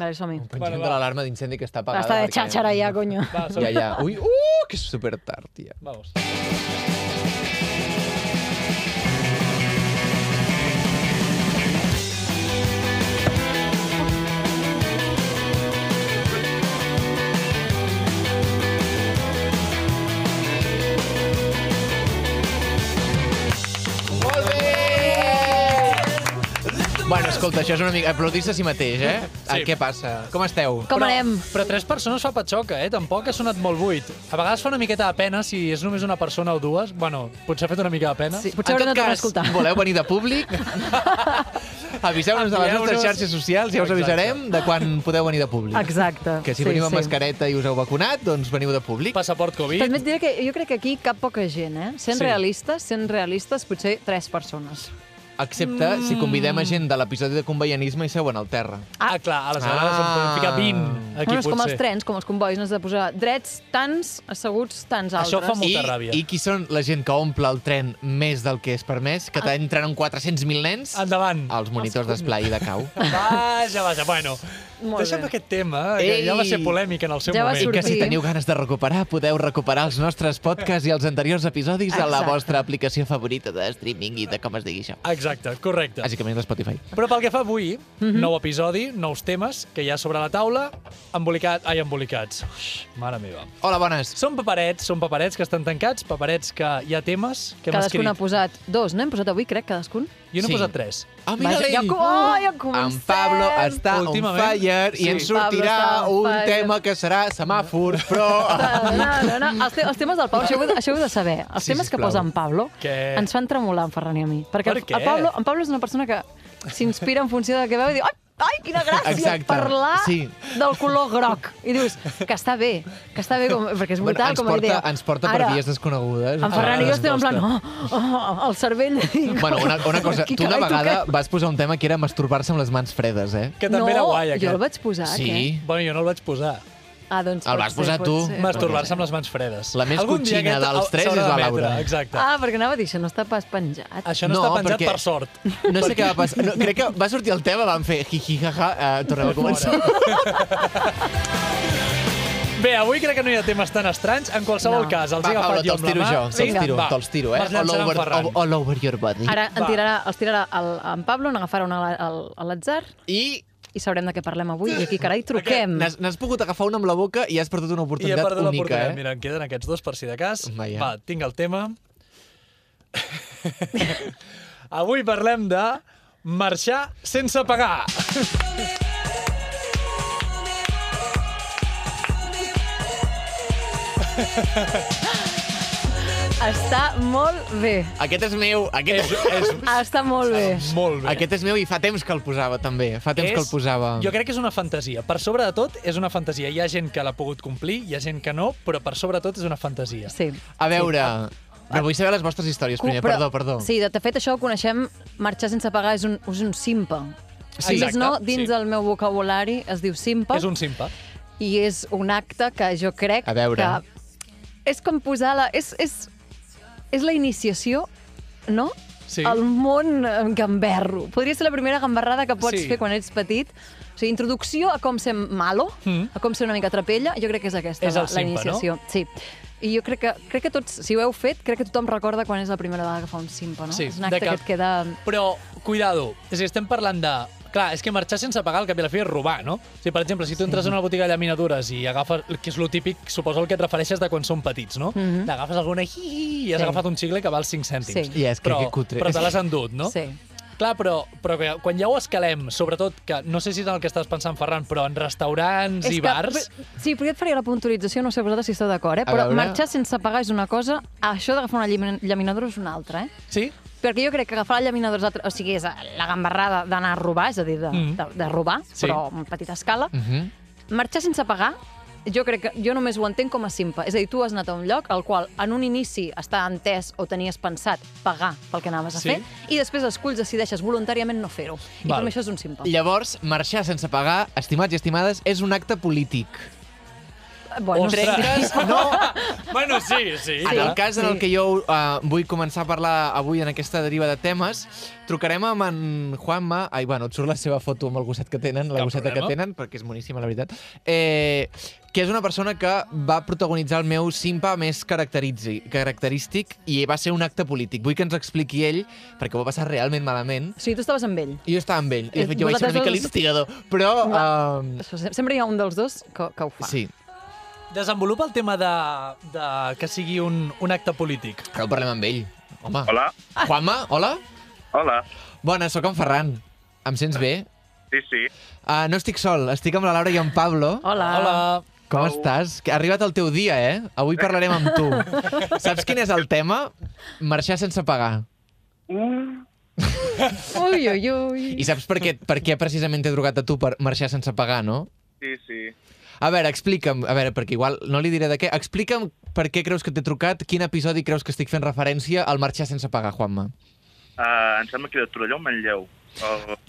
Vale, som-hi. Pengem Bueno, de va. l'alarma d'incendi que està apagada. Està de perquè- xàxara ja, conyo. Va, som Ja, ja. Ui, uh, que és super tard, tia. Vamos. Bueno, escolta, això és una mica... Aplaudís a si mateix, eh? Sí. Què passa? Com esteu? Com però, anem? Però tres persones fa patxoca, eh? Tampoc ha sonat molt buit. A vegades fa una miqueta de pena si és només una persona o dues. Bueno, potser ha fet una mica de pena. Sí, potser haurem de tornar a escoltar. voleu venir de públic? Aviseu-nos de les nostres Envieu-nos- xarxes socials, ja us Exacte. avisarem de quan podeu venir de públic. Exacte. Que si veniu amb mascareta i us heu vacunat, doncs veniu de públic. Passaport Covid. També et diré que jo crec que aquí cap poca gent, eh? Sent Sí. realistes, sent realistes, potser tres persones. Excepte si convidem a gent de l'episodi de conveianisme i seuen al terra. Ah, clar, aleshores Ah. ah. en podem ficar 20 aquí, bueno, és com potser. els trens, com els convois, no has de posar drets tants, asseguts tants altres. Això fa molt- Molta I, ràbia. I qui són la gent que omple el tren més del que és permès? Que t'entren amb 400.000 nens? Endavant. Els monitors d'esplai de cau. Vaja, vaja. Bueno, Molt deixa'm bé. aquest tema, que Ei! ja va ser polèmic en el seu Ja moment. I que si teniu ganes de recuperar, podeu recuperar els nostres podcasts i els anteriors episodis a la Exacte. vostra aplicació favorita de streaming i de com es digui això. Exacte, correcte. Bàsicament l'Spotify. Però pel que fa avui, nou episodi, nous temes, que hi ha sobre la taula, embolicat, ai, embolicats. Ux, mare meva. Hola, bones. Són paperets, són paperets que estan tancats, paperets que hi ha temes que hem Cadascun ha escrit. posat dos, no? Hem posat avui, crec, cadascun. Jo n'he Sí. posat tres. Ah, mira Vaja, ja, oh, ja En comencem! Pablo està on fire i sí. ens Pablo sortirà on un fire. tema que serà semàfors, però... No, no, no. Els, te els temes del Pablo, això ho, això ho heu de saber. Els Sí, temes que sisplau. posa en Pablo Què? ens fan tremolar en Ferran i a mi. Perquè Per el, què? el Pablo, en Pablo és una persona que s'inspira en funció del que veu i diu ai, ai quina gràcia Exacte, parlar sí. del color groc. I dius que està bé, que està bé, com, perquè és Bueno, brutal ens, com a porta, idea. ens porta Ara, per vies desconegudes. En Ferran i jo vegades estem en plan, costa. oh, oh, el cervell. Bueno, una, una cosa, tu una vegada què? vas posar un tema que era masturbar-se amb les mans fredes, eh? Que també no, era guai, jo aquest. el vaig posar, Sí. què? Bueno, jo no el vaig posar. Ah, doncs El vas ser, posar pot tu. ser. Masturbar-se amb les mans fredes. La més Algun cotxina aquest dels tres s'haurà és la Laura. Exacte. Ah, perquè anava a dir, això no està pas penjat. Això no, No, està penjat perquè- per sort. No sé què va passar. No, crec que va sortir el tema, vam fer jiji, jaja, uh, tornem a començar. Bé, avui crec que no hi ha temes tan estranys. En qualsevol No. cas, els Va, he agafat jo amb la tiro mà. jo, te'ls Vinga, tiro, va. te'ls tiro, eh? All over, all, all over your body. Ara en tirarà, els tirarà el, en Pablo, n'agafarà una al- al- a l'atzar I i sabrem de què parlem avui. I aquí, carai, truquem. n'has pogut agafar una amb la boca i has perdut una I he oportunitat perdut única, l'oportunitat. eh? Mira, em queden aquests dos per si de cas. Vaja. Va, tinc el tema. avui parlem de marxar sense pagar. Està molt bé. Aquest és meu, aquest És, és... és Està molt bé. molt bé. Aquest és meu i fa temps que el posava, també. Fa temps que el posava. Jo crec que és una fantasia. Per sobre de tot, és una fantasia. Hi ha gent que l'ha pogut complir, hi ha gent que no, però per sobre de tot és una fantasia. Sí. A veure, però vull saber les vostres històries primer, Però- perdó, perdó. Sí, de, de fet, això ho coneixem, marxar sense pagar és un, és un simpa. Sí. Si no, dins sí. del meu vocabulari es diu simpa És un simpa. i és un acte que jo crec A veure. que és com posar la... És, és, és la iniciació, no? Sí. El món gamberro. Podria ser la primera gamberrada que pots Sí. fer quan ets petit. O sigui, introducció a com ser malo, Mm. a com ser una mica trapella, jo crec que és aquesta, És la, la iniciació. Sí. I jo crec que, crec que tots, si ho heu fet, crec que tothom recorda quan és la primera vegada que fa un simpa, no? Sí, és un acte que et queda... Però, cuidado, és a dir, estem parlant de... Clar, és que marxar sense pagar al cap i a la fi és robar, no? O sigui, per exemple, si tu entres en una botiga de llaminadures i agafes, que és lo típic, suposo el que et refereixes de quan són petits, no? Mm -hmm. Agafes alguna hi, i has Sí. agafat un xicle que val 5 cèntims. Sí. I és que però, que cutre. Però te l'has endut, no? Sí. Clar, però, però que quan ja ho escalem, sobretot, que no sé si és el que estàs pensant, Ferran, però en restaurants És i que- bars... Sí, però jo et faria la puntualització, no sé vosaltres si esteu d'acord, eh? A però veure. marxar sense pagar és una cosa, això d'agafar una llamin- llaminadora és una altra, eh? Sí? Perquè jo crec que agafar la llaminadora és altra, o sigui, és la gambarrada d'anar a robar, és a dir, de, Mm. de, de robar, Sí. però a petita escala. Uh -huh. Marxar sense pagar, jo crec que jo només ho entenc com a simpa. És a dir, tu has anat a un lloc al qual en un inici està entès o tenies pensat pagar pel que anaves a Sí. fer i després esculls decideixes voluntàriament no fer-ho. I per mi això és un simpa. Llavors, marxar sense pagar, estimats i estimades, és un acte polític. Bueno, Ostres! No! bueno, sí, sí. En el cas en el que jo uh, vull començar a parlar avui en aquesta deriva de temes, trucarem amb en Juanma... Ai, bueno, et surt la seva foto amb el gosset que tenen, la Cap gosseta que tenen, perquè és boníssima, la veritat. Eh, que és una persona que va protagonitzar el meu simpa més caracteritzi- característic i va ser un acte polític. Vull que ens expliqui ell, perquè ho va passar realment malament. O sigui, tu estaves amb ell. I jo estava amb ell, i de fet jo vaig ser una mica dos- l'instigador, però... Uh, sempre hi ha un dels dos que, que ho fa. sí, Desenvolupa el tema de, de que sigui un, un acte polític. ara ho parlem amb ell. Home. Hola, Juanma, hola? hola. Bona, sóc en Ferran. Em sents bé? Sí, sí. Uh, no estic sol, estic amb la Laura i en Pablo. Hola. Hola. Com Au. estàs? Que Ha arribat el teu dia, eh? Avui parlarem amb tu. Saps quin és el tema? Marxar sense pagar. Uh, Ui, ui, ui. I saps per què, per què precisament t'he trucat a tu per marxar sense pagar, no? sí, sí. A veure, explica'm, a veure, perquè igual no li diré de què, explica'm per què creus que t'he trucat, quin episodi creus que estic fent referència al marxar sense pagar, Juanma. Uh, em sembla que era Torelló o Manlleu.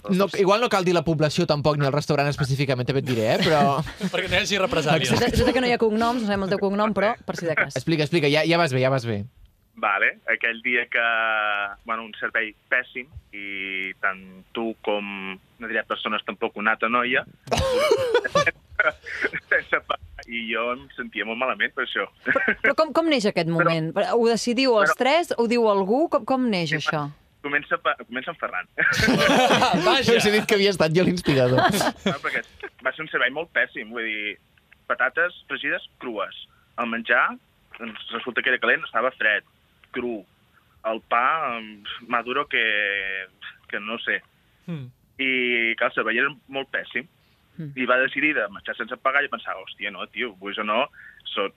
No, igual no cal dir la població tampoc, ni el restaurant específicament, també et diré, eh? Però... Perquè no hi hagi represàlies. Sé que no hi ha cognoms, no sabem el teu cognom, però per si de cas. Explica, explica, ja, ja vas bé, ja vas bé. Vale, aquell dia que... Bueno, un servei pèssim i tant tu com, no diré persones tampoc, una altra noia, sense i jo em sentia molt malament per això. Però com, com neix aquest moment? Ho decidiu els tres? Ho diu algú? Com, com neix això? Comença, pa- comença en Ferran. Vaja! Us he dit que havia estat jo l'inspirador. no, perquè va ser un servei molt pèssim, vull dir, patates fregides crues. El menjar, doncs, resulta que era calent, estava fred, cru. El pa, mm, maduro que, que no sé. Mm. I, clar, el servei era molt pèssim. Mm. I va decidir de marxar sense pagar i pensava, hòstia, no, tio, vull o no, soc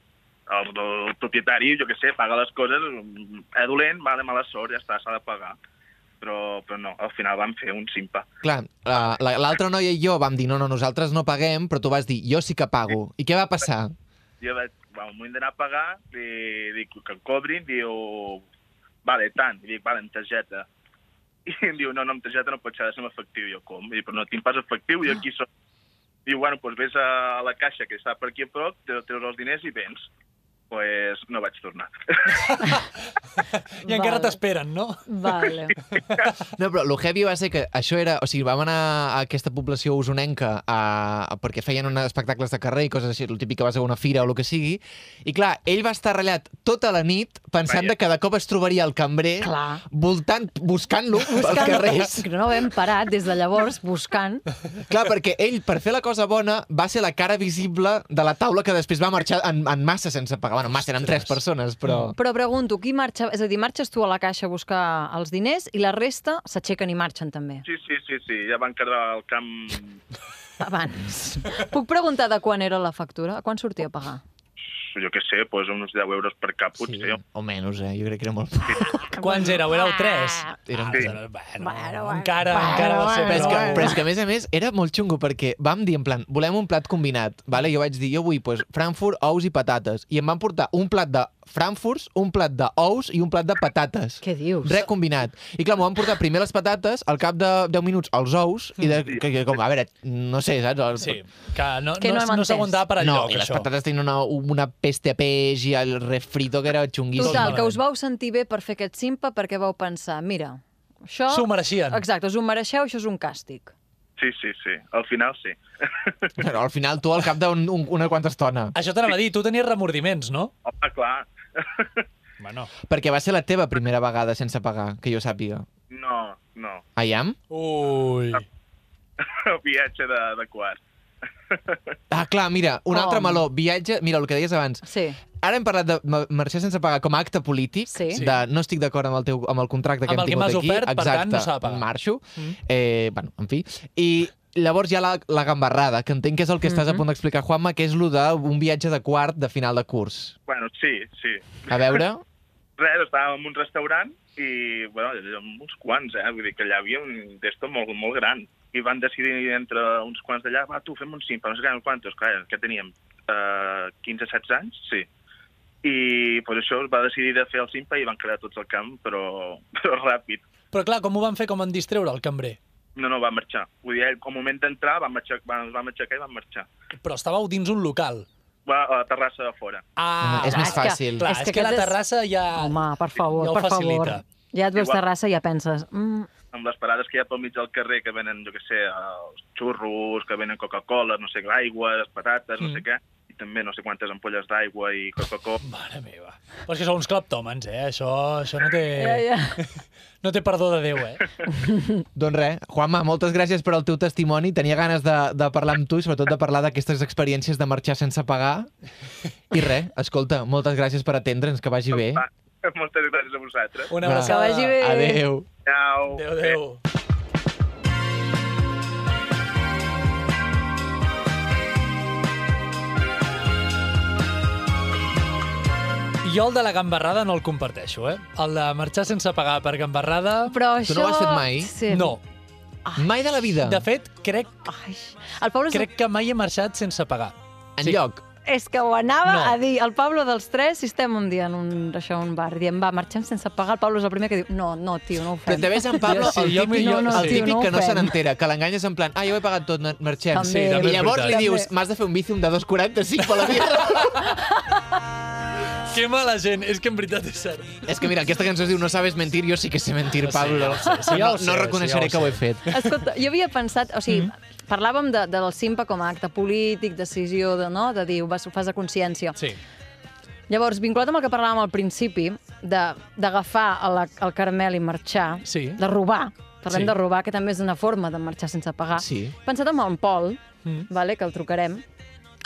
el, el propietari, jo que sé, paga les coses, mm, és dolent, va de mala sort, ja està, s'ha de pagar. Però, però no, al final vam fer un simpa. Clar, la- la- l'altra noia i jo vam dir, no, no, nosaltres no paguem, però tu vas dir, jo sí que pago. I què va passar? jo vaig, va, al moment d'anar a pagar, li dic que em cobrin, diu, vale, tant, i dic, vale, amb targeta. I em diu, no, no, amb targeta no pot ser, ha de ser amb efectiu. I jo, com? I però no tinc pas efectiu, i aquí soc. Diu, bueno, doncs vés a la caixa que està per aquí a prop, treus els diners i vens. Pues no vaig tornar. I encara Vale. t'esperen, no? Vale. No, però el heavy va ser que això era... O sigui, vam anar a aquesta població usonenca a, a, perquè feien uns espectacles de carrer i coses així, el típic que vas a una fira o el que sigui. I clar, ell va estar ratllat tota la nit pensant Vaja. de que de cop es trobaria el cambrer Clar. voltant, buscant-lo pels Buscant- carrers. Que no hem parat des de llavors buscant. Clar, perquè ell, per fer la cosa bona, va ser la cara visible de la taula que després va marxar en, en massa sense pagar. Bueno, en massa, eren tres persones, però... Però pregunto, qui marxa? És a dir, marxes tu a la caixa a buscar els diners i la resta s'aixequen i marxen també. Sí, sí, sí, sí, ja van quedar al camp... Abans. Puc preguntar de quan era la factura? Quan sortia a pagar? Jo què sé, pues, uns 10 euros per cap, potser. o menys, eh? Jo crec que era molt... Quants éreu? Éreu tres? Eren Ah, Sí. bueno, bueno, Bueno, bueno. encara, Bueno, encara va ser Però és, que, Bueno. però és que, a més a més, era molt xungo, perquè vam dir, en plan, volem un plat combinat, vale? jo vaig dir, jo vull pues, Frankfurt, ous i patates, i em van portar un plat de Frankfurts, un plat d'ous i un plat de patates. Què dius? Res combinat. I clar, m'ho van portar primer les patates, al cap de 10 minuts els ous, i de, que, que, com, a veure, no sé, saps? El, Sí, que no, Que no no, no s'aguantava per no, enlloc, i les això. patates tenien una, una peste a peix i el refrito que era xunguíssim. Total, que us vau sentir bé per fer aquest simpa perquè vau pensar, mira, això... S'ho mereixien. Exacte, us ho mereixeu, això és un càstig. Sí, sí, sí, al final sí. Però al final tu al cap d'una un, una quanta estona. Això t'anava a dir, tu tenies remordiments, no? Home, clar. Bueno. Perquè va ser la teva primera vegada sense pagar, que jo sàpiga. No, no. Aiam? Ui. El viatge de, de quart. Ah, clar, mira, un Com? altre meló. Viatge... Mira, el que deies abans. Sí. Ara hem parlat de ma- marxar sense pagar com a acte polític, Sí. De no estic d'acord amb, el teu, amb el contracte que Amb hem el que tingut m'has aquí. ofert, per Exacte, tant, no s'ha de pagar. marxo. Mm. Eh, bueno, en fi. I llavors hi ha la, la gambarrada, que entenc que és el que estàs a Mhm. punt d'explicar, Juanma, que és lo d'un viatge de quart de final de curs. Bueno, sí, sí. A veure... Res, estàvem en un restaurant i, bueno, amb uns quants, eh? Vull dir que allà hi havia un d'esto molt, molt gran. I van decidir entre uns quants d'allà, va, tu, fem un simpa, no sé què, quantos, clar, que teníem? Uh, 15-16 anys? Sí. I pues, això es va decidir de fer el simpa i van quedar tots al camp, però, però ràpid. Però clar, com ho van fer? Com van distreure el cambrer? No, no, va marxar. Vull dir, ell, al moment d'entrar, van marxar, van, van aixecar i van marxar. Però estàveu dins un local. va a la terrassa de fora. Ah, és clar, més és que- fàcil. Clar, És és, que que, la és- terrassa ja... Home, per favor, ja per favor. facilita. Ja et veus Igual. terrassa i ja penses... Mm, amb les parades que hi ha pel mig del carrer que venen, jo què sé, els xurros, que venen Coca-Cola, no sé, aigua, patates, no Mm. sé què, i també no sé quantes ampolles d'aigua i Coca-Cola. Mare meva. Però és que sou uns cleptòmens, eh? Això, això no té... ja, ja. No té perdó de Déu, eh? Doncs res, Juanma, moltes gràcies per el teu testimoni. Tenia ganes de, de parlar amb tu i sobretot de parlar d'aquestes experiències de marxar sense pagar. I res, escolta, moltes gràcies per atendre'ns, que vagi bé. Va, moltes gràcies a vosaltres. Una abraçada. Que vagi bé. Adéu. Ciao. Adéu, adéu. Jo el de la gambarrada no el comparteixo, eh? El de marxar sense pagar per gambarrada... Però Tu això... no ho has fet mai? Sí. No. Mai de la vida. De fet, crec, Ai, el Pablo crec que mai he marxat sense pagar. En sí. lloc. És que ho anava No. a dir, el Pablo dels tres, si estem un dia en un, això, un bar, diem, va, marxem sense pagar, el Pablo és el primer que diu, no, no, tio, no ho Però fem. també és en Pablo, Sí, el jo típic, el no, típic tio, no que no se n'entera, que l'enganyes en plan, ah, ja ho he pagat tot, no- marxem. També. Sí, també I llavors li dius, m'has de fer un bícium de 2,45 per la birra. Que mala gent, és que en veritat és cert. és que mira, aquesta cançó es diu No sabes mentir, jo sí que sé mentir, Sí, Pablo. ja ho sé, sí, ja ho no, sé, no sí, reconeixeré ja ho que ho he fet. Escolta, jo havia pensat, o sigui, Mm. Parlàvem de, de del Simpa com a acte polític, decisió, de, no? de dir, ho vas- ho fas de consciència. Sí. Llavors, vinculat amb el que parlàvem al principi, de- d'agafar el, el Carmel i marxar, Sí. de robar, parlem Sí. de robar, que també és una forma de marxar sense pagar. Sí. Pensat en en Pol, Mm. vale, que el trucarem.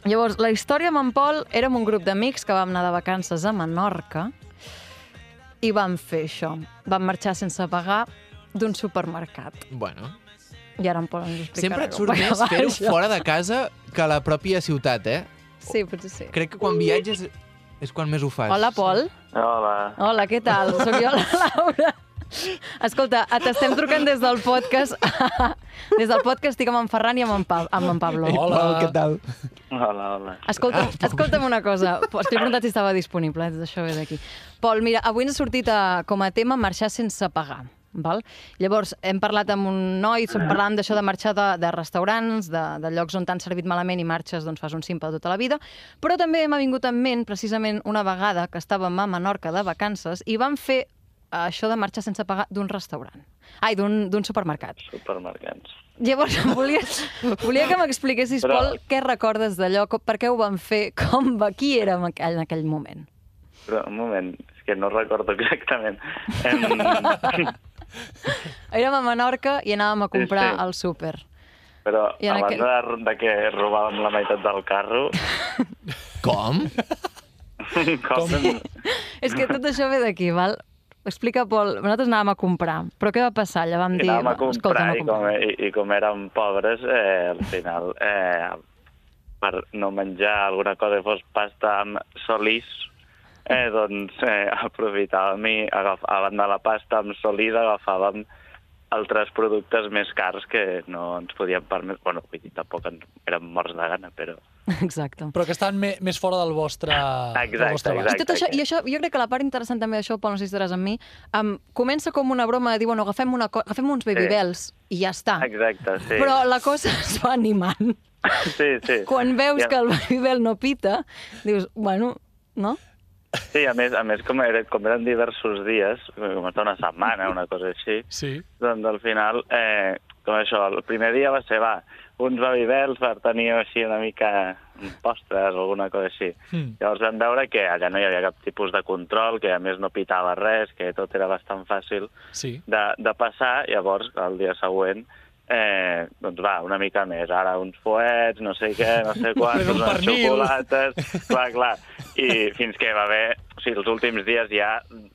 Llavors, la història amb en Pol, érem un grup d'amics que vam anar de vacances a Menorca i vam fer això. Vam marxar sense pagar d'un supermercat. Bueno. I ara en Pol ens ho explicarà. Sempre et surt més fer-ho fora de casa que a la pròpia ciutat, eh? Sí, potser sí. Crec que quan viatges és quan més ho fas. Hola, Pol. Hola. Hola, què tal? Soc jo, la Laura. Escolta, t'estem trucant des del podcast. des del podcast estic amb en Ferran i amb en, pa amb en Pablo. Ei, Hola. Què tal? Hola, hola. Escolta, escolta'm una cosa. He preguntat si estava disponible, eh? això ve d'aquí. Pol, mira, avui ens ha sortit a, com a tema marxar sense pagar. Val? Llavors, hem parlat amb un noi, som parlant d'això de marxar de, de restaurants, de, de llocs on t'han servit malament i marxes, doncs fas un simple tota la vida, però també m'ha vingut en ment, precisament, una vegada que estàvem a Menorca de vacances i vam fer eh, això de marxar sense pagar d'un restaurant. Ai, d'un supermercat. Supermercats. Llavors, volia, volia que m'expliquessis, Però- Pol, què recordes d'allò, per què ho van fer, com va, qui era en aquell, en aquell moment? Però, un moment, és que no recordo exactament. Em... Érem a Menorca i anàvem a comprar Sí, sí. al súper. Però I abans aquell- de, de que robàvem la meitat del carro, Com? cop em- És que tot això ve d'aquí, val? Explica, Pol, nosaltres anàvem a comprar, però què va passar? Allà vam i dir, anàvem a "Va, comprar no i, com, comprem". i, i com érem pobres, eh, al final, eh, per no menjar alguna cosa que fos pasta amb solís, eh, doncs eh, aprofitàvem i agaf, a banda de la pasta amb solida agafàvem altres productes més cars que no ens podíem permetre. Bueno, vull dir, tampoc ens, érem morts de gana, però... Exacte. Però que estan me, més fora del vostre, del Exacte, vostre abast. I exacte. tot això, i això, jo crec que la part interessant també d'això, Pol, no sé si estaràs amb mi, um, comença com una broma de dir, bueno, agafem, una agafem uns babybels i ja està. Exacte, sí. Però la cosa es va animant. Sí, sí. Quan veus Ja. que el babybel no pita, dius, bueno, no? Sí, a més, a més com, era, com eren diversos dies, com està una setmana, una cosa així, Sí. doncs al final, eh, com això, el primer dia va ser, va, uns babybels per tenir així una mica postres o alguna cosa així. Mm. Llavors vam veure que allà no hi havia cap tipus de control, que a més no pitava res, que tot era bastant fàcil Sí. de, de passar, llavors el dia següent eh, doncs va, una mica més. Ara uns fuets, no sé què, no sé quantos, Més un unes pernil. xocolates... Clar, clar. I fins que va haver... O sigui, els últims dies ja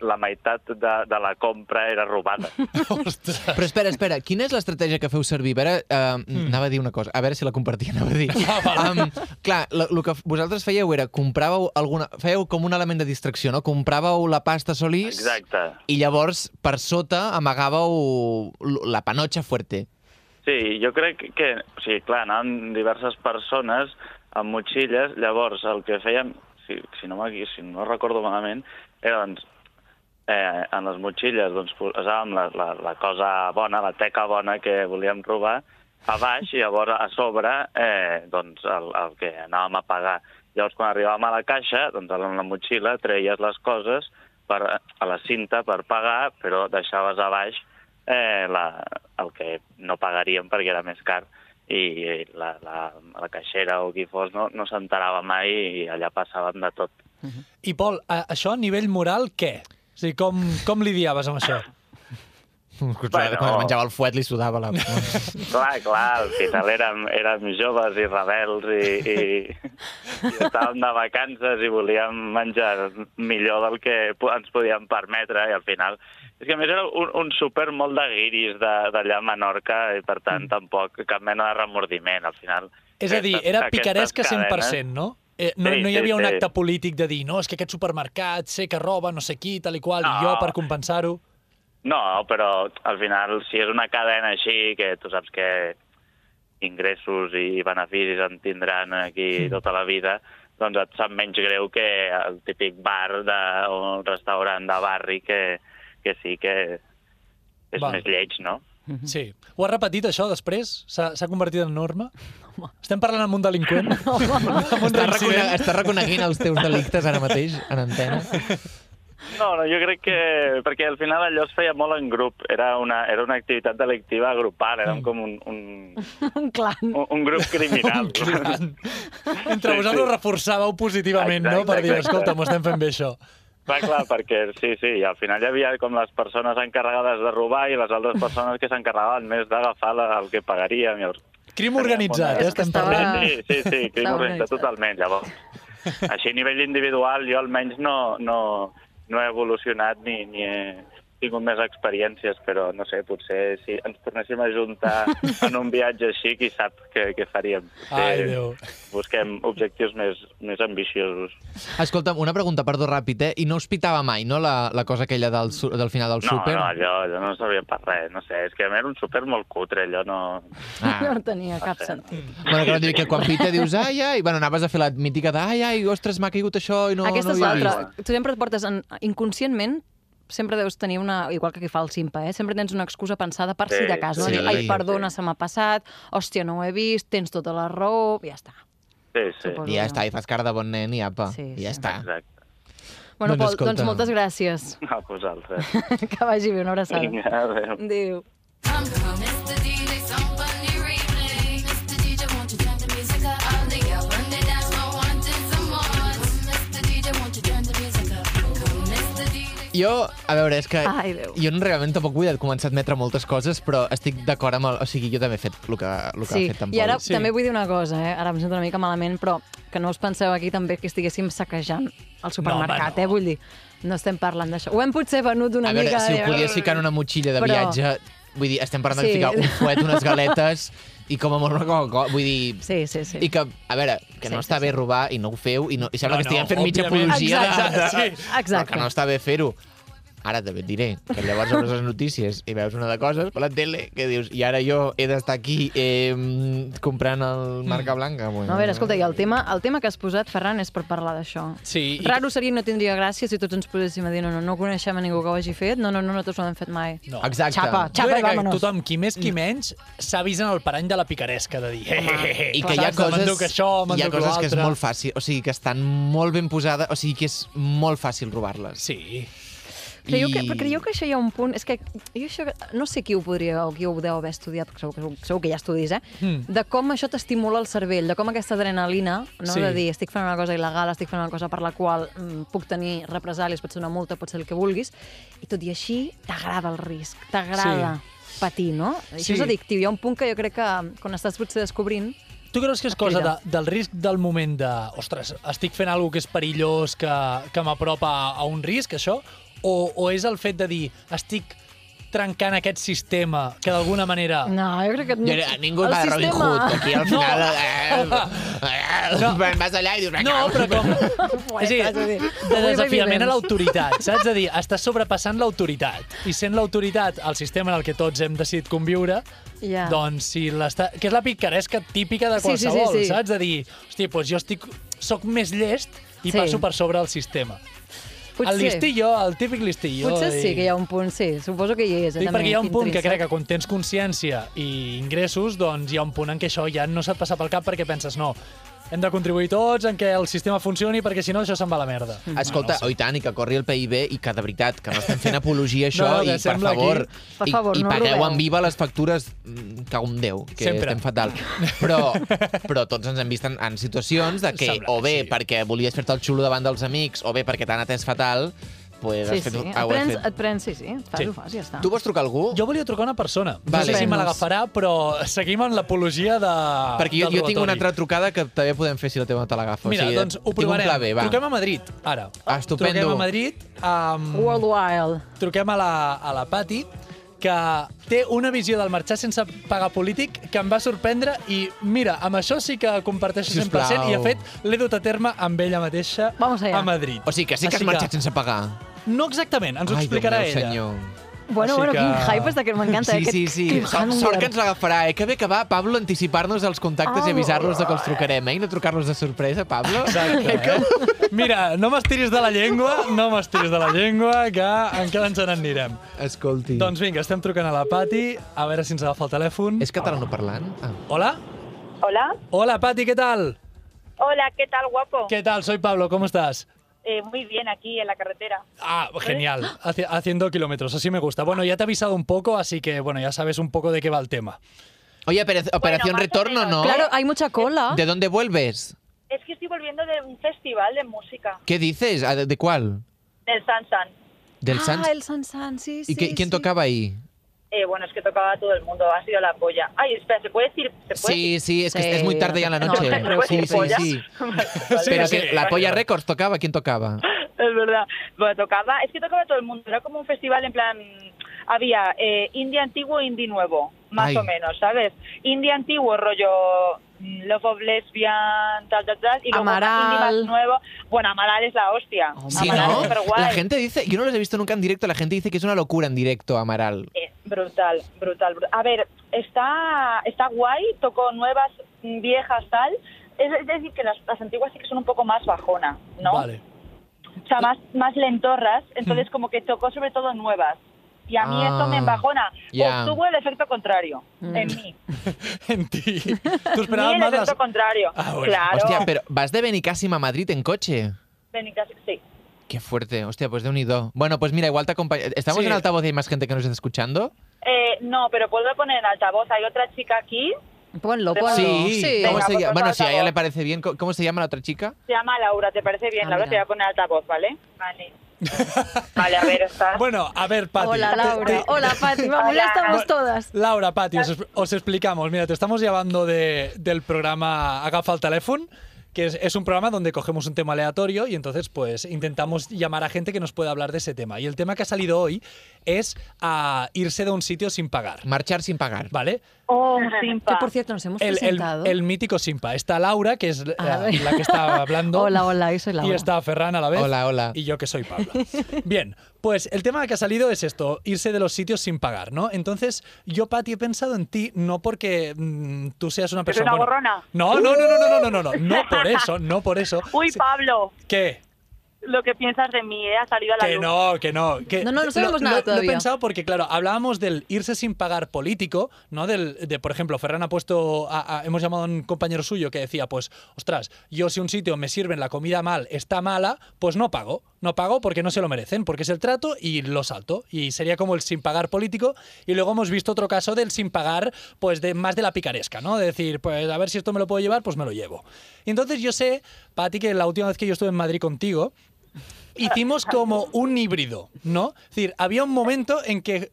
la meitat de, de la compra era robada. Ostres. Però espera, espera, quina és l'estratègia que feu servir? A veure, uh, mm. anava a dir una cosa, a veure si la compartia, anava a dir. Ah, um, clar, el que vosaltres fèieu era, compràveu alguna... Fèieu com un element de distracció, no? Compràveu la pasta solís Exacte. i llavors, per sota, amagàveu la panotxa fuerte. Sí, jo crec que... O sigui, clar, anaven diverses persones amb motxilles, llavors el que fèiem, si, si, no, si no recordo malament, era doncs, eh, en les motxilles doncs, posàvem la, la, la cosa bona, la teca bona que volíem robar, a baix i llavors a sobre eh, doncs el, el que anàvem a pagar. Llavors quan arribàvem a la caixa, doncs en la motxilla treies les coses per, a la cinta per pagar, però deixaves a baix eh, la, el que no pagaríem perquè era més car i la, la, la caixera o qui fos no, no s'enterava mai i allà passàvem de tot. I, Pol, a, això a nivell moral, què? O sigui, com, com lidiaves amb això? Bueno. Bueno. Quan es menjava el fuet li sudava la... Clar, clar, al final érem, érem joves i rebels i, i, i estàvem de vacances i volíem menjar millor del que ens podíem permetre i al final... És que a més era un, un súper molt de guiris de- d'allà a Menorca i per tant tampoc cap mena de remordiment al final. És a dir, Aquestes- era picaresca cadenes- 100%, no? Eh, no, Sí, no hi sí, havia un sí. acte polític de dir no, és que aquest supermercat sé que roba no sé qui, tal i qual, i No. jo per compensar-ho... No, però al final, si és una cadena així, que tu saps que ingressos i beneficis en tindran aquí tota la vida, doncs et sap menys greu que el típic bar de, o un restaurant de barri que, que sí que és Val. més lleig, no? Sí. Ho has repetit, això, després? S'ha s'ha convertit en norma? Estem parlant amb un delinqüent? amb un Està, recone està reconeguint els teus delictes ara mateix, en antena? No, no, jo crec que... Perquè al final allò es feia molt en grup. Era una, era una activitat delictiva grupal, érem com un, un, Un clan. un, un grup criminal. Entre vosaltres reforçàveu positivament, no? Exacte, Per dir, exacte. escolta, m'ho estem fent bé, això. Clar, clar, perquè sí, sí, i al final hi havia com les persones encarregades de robar i les altres persones que s'encarregaven més d'agafar la- el que pagaríem. Llavors, Crim organitzat, eh? És que Estem estava- parlant. Sí, sí, sí, crim Estava organitzat organitzat. totalment, llavors. Així a nivell individual jo almenys no, no, no he evolucionat ni, ni he tingut més experiències, però no sé, potser si ens tornéssim a juntar en un viatge així, qui sap què, què faríem. Ai, Eh, Déu. Busquem objectius més, més ambiciosos. Escolta'm, una pregunta, perdó, ràpid, eh? I no us pitava mai, no, la, la cosa aquella del, del final del No, súper? no, allò, allò no servia per res, no sé, és que era un súper molt cutre, allò no... Ah. No tenia cap sentit. Bueno, que no digui que quan pita dius, ai, ai, bueno, anaves a fer la mítica de, ai, ai, ostres, m'ha caigut això i no, Aquesta no és ho havia l'altra. vist. Tu sempre et portes en, inconscientment sempre deus tenir una, igual que qui fa el simpa, eh? sempre tens una excusa pensada per si Sí, de cas. No? sí. Ai, perdona, se m'ha passat, hòstia, no ho he vist, tens tota la raó, i ja està. Sí, sí, Suposo. I ja està, i fas cara de bon nen i apa, Sí, i ja sí. està. exacte. Bueno, Doncs Pol, escolta. doncs moltes gràcies. A vosaltres. que vagi bé, una abraçada. Vinga, adéu. Adéu. Jo, a veure, és que Ai, Déu. jo realment tampoc vull començar a admetre moltes coses, però estic d'acord amb el... O sigui, jo també he fet el que, el que Sí, ha fet en i ara. Sí. també vull dir una cosa, eh? ara em sento una mica malament, però que no us penseu aquí també que estiguéssim saquejant el supermercat, no. eh? Vull dir, no estem parlant d'això. Ho hem potser venut una A veure, mica... si de- ho podies ficar en una motxilla de Però- viatge... Vull dir, estem parlant de Sí. ficar un fuet, unes galetes i com a molt una Coca-Cola. Vull dir... Sí, sí, sí. I que, a veure, que Sí, no sí, està sí. bé robar i no ho feu i, no, i sembla No, que estiguem no, fent mitja òbviament. apologia de, Exacte, de, sí. Exacte. Però que no està bé fer-ho. Ara també et diré que llavors obres les notícies i veus una de coses per la tele que dius i ara jo he d'estar aquí eh, comprant el marca blanca. Bueno, No, a veure, escolta, i el tema, el tema que has posat, Ferran, és per parlar d'això. Sí, i- Raro seria no tindria gràcia si tots ens poséssim a dir no, no, no coneixem a ningú que ho hagi fet, no, no, no, nosaltres ho hem fet mai. No. Exacte. Xapa, xapa i que vámonos. tothom, qui més qui menys, s'ha vist en el parany de la picaresca, de dir... Eh, I que hi ha coses, M'enduc això, hi ha coses que és molt fàcil, o sigui, que estan molt ben posades, o sigui, que és molt fàcil robar-les. Sí. Creieu, I- que, però creieu que això hi ha un punt... És que jo això, no sé qui ho podria o qui ho deu haver estudiat, perquè segur, que- segur, segur que ha estudis, eh? Mm. De com això t'estimula el cervell, de com aquesta adrenalina, no? Sí. de dir estic fent una cosa il·legal, estic fent una cosa per la qual mm, puc tenir represàlies, pot ser una multa, pot ser el que vulguis, i tot i així t'agrada el risc, t'agrada patir, no? Això Sí. és addictiu. Hi ha un punt que jo crec que quan estàs potser descobrint... Tu creus que és cosa de, del risc del moment de... Ostres, estic fent alguna que és perillós, que, que m'apropa a un risc, això? O, o és el fet de dir, estic trencant aquest sistema que d'alguna manera... No, jo crec que... Jo, ningú el va de Robin sistema- Hood, aquí al No. final... Eh, eh, No. Vas allà i dius... No, però com... és a a dir, de desafiament a l'autoritat, saps? És a dir, estàs sobrepassant l'autoritat. I sent l'autoritat el sistema en el que tots hem decidit conviure, Ja. doncs si l'està... Que és la picaresca típica de Sí, sí, sí, qualsevol, sí. saps? De dir, hosti, doncs jo estic... soc més llest i Sí. passo per sobre el sistema. Potser. El listillo, el típic listillo. Potser i- sí que hi ha un punt, sí, suposo que hi és. també, perquè hi ha un punt que intrínsec. crec que quan tens consciència i ingressos, doncs hi ha un punt en què això ja no se't passa pel cap perquè penses, no, hem de contribuir tots en què el sistema funcioni perquè si no això se'n va a la merda. Escolta, oh, i tant, i que corri el PIB i que de veritat, que no estem fent apologia a això No, que i per sembla aquí- favor, Per i, favor, i no pagueu robeu. en viva les factures mm, cago en Déu, que Sempre. estem fatal. Però, però tots ens hem vist en, en situacions de que Sembla o que bé sí. perquè volies fer-te el xulo davant dels amics o bé perquè t'han atès fatal, pues Sí, has fet, sí, ho et prens, fet. et prens, sí, sí, et fas, Sí. ho fas, ja està. Tu vols trucar a algú? Jo volia trucar a una persona. No Vale. sé si me l'agafarà, però seguim en l'apologia de, Perquè jo, jo tinc una altra trucada que també podem fer si la teva no te l'agafa. Mira, o sigui, doncs ho provarem. B, va. Truquem a Madrid, ara. Ah, estupendo. Truquem a Madrid, um, World Wild. truquem a la, a la Pati, que té una visió del marxar sense pagar polític que em va sorprendre i, mira, amb això sí que comparteixo 100% Sisplau. i, de fet, l'he dut a terme amb ella mateixa Vamos allá. a Madrid. O sigui que sí que has Així marxat sense pagar. No exactament, ens ho Ai, explicarà Déu meu, ella. senyor. Bueno, Així bueno, que- quin hype està que m'encanta. Sí, aquest sí, sí. Sort, sort que ens l'agafarà, eh? Que bé que va, Pablo, anticipar-nos els contactes i avisar-los de que els trucarem, eh? I no trucar-los de sorpresa, Pablo. Exacte. Eh? Mira, no m'estiris de la llengua, no m'estiris de la llengua, que encara ens n'anirem. Escolti. Doncs vinga, estem trucant a la Pati, a veure si ens agafa el telèfon. És catalanoparlant? Ah. Hola? Hola. Hola, Pati, ¿qué tal? Hola, ¿qué tal, guapo? ¿Qué tal? Soy Pablo, ¿cómo estás? Eh, muy bien, aquí en la carretera. Ah, genial. Haci- haciendo kilómetros, así me gusta. Bueno, ya te he avisado un poco, así que bueno, ya sabes un poco de qué va el tema. Oye, opera- operación retorno, menos. ¿no? Claro, hay mucha cola. ¿De dónde vuelves? Es que estoy volviendo de un festival de música, ¿Qué dices? ¿De, cuál? del Sansan. ¿Del ah, Sans? el Sansan, sí, sí. ¿Y qué- quién sí. tocaba ahí? Eh, bueno, es que tocaba a todo el mundo, ha sido la polla. Ay, espera, ¿se puede decir? ¿Se puede Sí, sí, es que Sí, es muy tarde ya en la no, noche. no sí, sí, polla. sí. decir? Vale, Pero Sí, que sí. la Polla Records tocaba, ¿quién tocaba? Es verdad. Bueno, tocaba, es que tocaba todo el mundo. Era como un festival en plan. Había eh, indie antiguo indie nuevo, más Ay. o menos, ¿sabes? Indie antiguo, rollo mm, Love of Lesbian, tal, tal, tal. Y luego Amaral. indie más nuevo. Bueno, Amaral es la hostia. Sí, Amaral ¿no? es superguay. La gente dice, yo no los he visto nunca en directo, la gente dice que es una locura en directo, Amaral. Brutal, brutal, brutal. A ver, está, está guay, tocó nuevas, mm, viejas, tal. Es, es decir, que las, las antiguas sí que son un poco más bajona, ¿no? Vale. O sea, más, más lentorras, entonces como que tocó sobre todo nuevas. Y a mí Ah, esto me embajona. ya. Obtuvo el efecto contrario en mí. en ti. Tú esperabas el más las... efecto contrario. Ah, bueno. Claro. Hostia, pero vas de Benicàssim a Madrid en coche. Benicàssim, sí. Qué fuerte, hostia, pues de unido. Bueno, pues mira, igual te acompaña. ¿Estamos Sí. en altavoz y hay más gente que nos está escuchando? Eh, no, pero puedo poner en altavoz. Hay otra chica aquí, Ponlo, ponlo. Sí, ¿Cómo Venga, se pues llama? Bueno, si a ella le parece bien, ¿cómo cómo se llama la otra chica? se llama Laura, ¿te parece bien? Ah, Laura, mira. te voy a poner altavoz, ¿vale? Vale. vale, a ver, está. Bueno, a ver, Pati. Hola, Laura. te- Hola, Pati. Vamos, Hola. ya estamos todas. Laura, Pati, os, os explicamos. Mira, te estamos llamando de, del programa Agafa el teléfono, que es, es un programa donde cogemos un tema aleatorio y entonces pues intentamos llamar a gente que nos pueda hablar de ese tema. Y el tema que ha salido hoy es a irse de un sitio sin pagar. Marchar sin pagar. ¿Vale? Oh, Que simpa. por cierto, nos hemos El, el- presentado. el mítico Simpa. Está Laura, que es la, A ver. la que está hablando. Hola, hola, yo soy Laura. Y está Ferran a la vez. Hola, hola. Y yo que soy Pablo. Bien, pues el tema que ha salido es esto, irse de los sitios sin pagar, ¿no? Entonces, yo, Pati, he pensado en ti no porque mm, tú seas una ¿Es persona... una bueno, gorrona? No, no, no, no, no, no, no, no, no por eso, no por eso. Uy, Pablo, ¿Qué? Lo que piensas de mí, ¿eh? Ha salido a la Que luz. no, que no. Que No, no, no lo- sabemos lo- nada Lo, he pensado porque, claro, hablábamos del irse sin pagar político, ¿no? Del, de, por ejemplo, Ferran ha puesto, a- a- hemos llamado a un compañero suyo que decía, pues, ostras, yo si un sitio me sirven la comida mal, está mala, pues no pago. No pago porque no se lo merecen, porque es el trato y lo salto. Y sería como el sin pagar político. Y luego hemos visto otro caso del sin pagar, pues, de más de la picaresca, ¿no? De decir, pues, a ver si esto me lo puedo llevar, pues me lo llevo. Y entonces yo sé, Pati, que la última vez que yo estuve en Madrid contigo, hicimos como un híbrido, ¿no? Es decir, había un momento en que...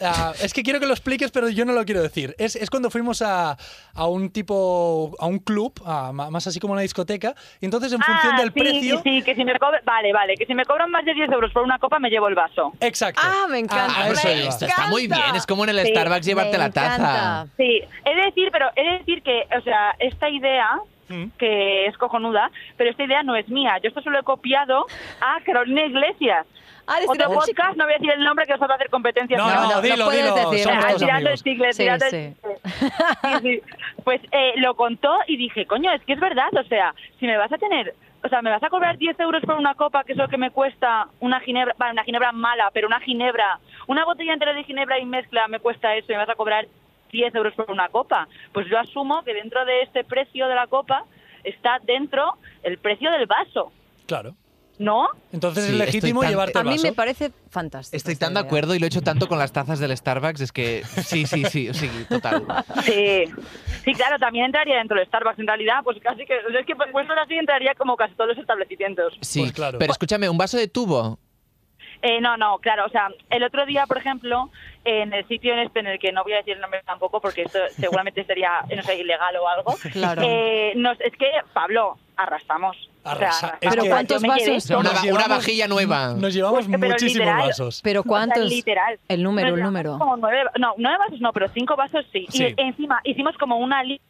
ah, es que quiero que lo expliques, pero yo no lo quiero decir. Es, es cuando fuimos a, a un tipo, a un club, a- más así como una discoteca, y entonces en función Ah, del sí, precio... Sí, que si me cobran, vale, vale, que si me cobran más de 10 euros por una copa me llevo el vaso. Exacto. Ah, me encanta. A, a eso Me. Esto está muy encanta. bien, es como en el Sí, Starbucks llevarte la taza. encanta. Sí, he de decir, pero he de decir que, o sea, esta idea Mm. que es cojonuda, pero esta idea no es mía. Yo esto se lo he copiado a Carolina Iglesias. Ah, Otro podcast, no voy a decir el nombre que os va a hacer competencia. No, No, no, no, no dilo, puedes dilo. decir, ah, tirando chicle, Sí, tirando el sí. chicle. Sí, sí. Pues eh, lo contó y dije, coño, es que es verdad, o sea, si me vas a tener, o sea, ¿me vas a cobrar 10 euros por una copa, que es lo que me cuesta una ginebra, vale, una ginebra mala, pero una ginebra, una botella entera de ginebra y mezcla me cuesta eso y me vas a cobrar 10 euros por una copa? Pues yo asumo que dentro de este precio de la copa está dentro el precio del vaso, Claro. ¿no? Entonces Sí, es legítimo tan- llevarte A el mí vaso. me parece fantástico. Estoy tan de acuerdo y lo he hecho tanto con las tazas del Starbucks, es que sí, sí, sí, sí, total. Sí, sí, claro, también entraría dentro del Starbucks en realidad, pues casi que, es que puesto así entraría como casi todos los establecimientos. Sí, Pues claro. pero escúchame, un vaso de tubo. Eh, no, no, claro, o sea, el otro día, por ejemplo, en el sitio en este en el que no voy a decir el nombre tampoco porque esto seguramente sería, no sé, ilegal o algo, Claro. eh, nos, es que, Pablo, arrasamos. O sea, Arrasa- arrasamos. es Pero ¿cuántos vasos? Una, vajilla nueva. Nos llevamos Pues, muchísimos literal. vasos. Pero O sea, ¿cuántos? literal. El número, Nos el número. Como nueve, no, nueve vasos no, pero cinco vasos sí. Sí. Y encima hicimos como una li-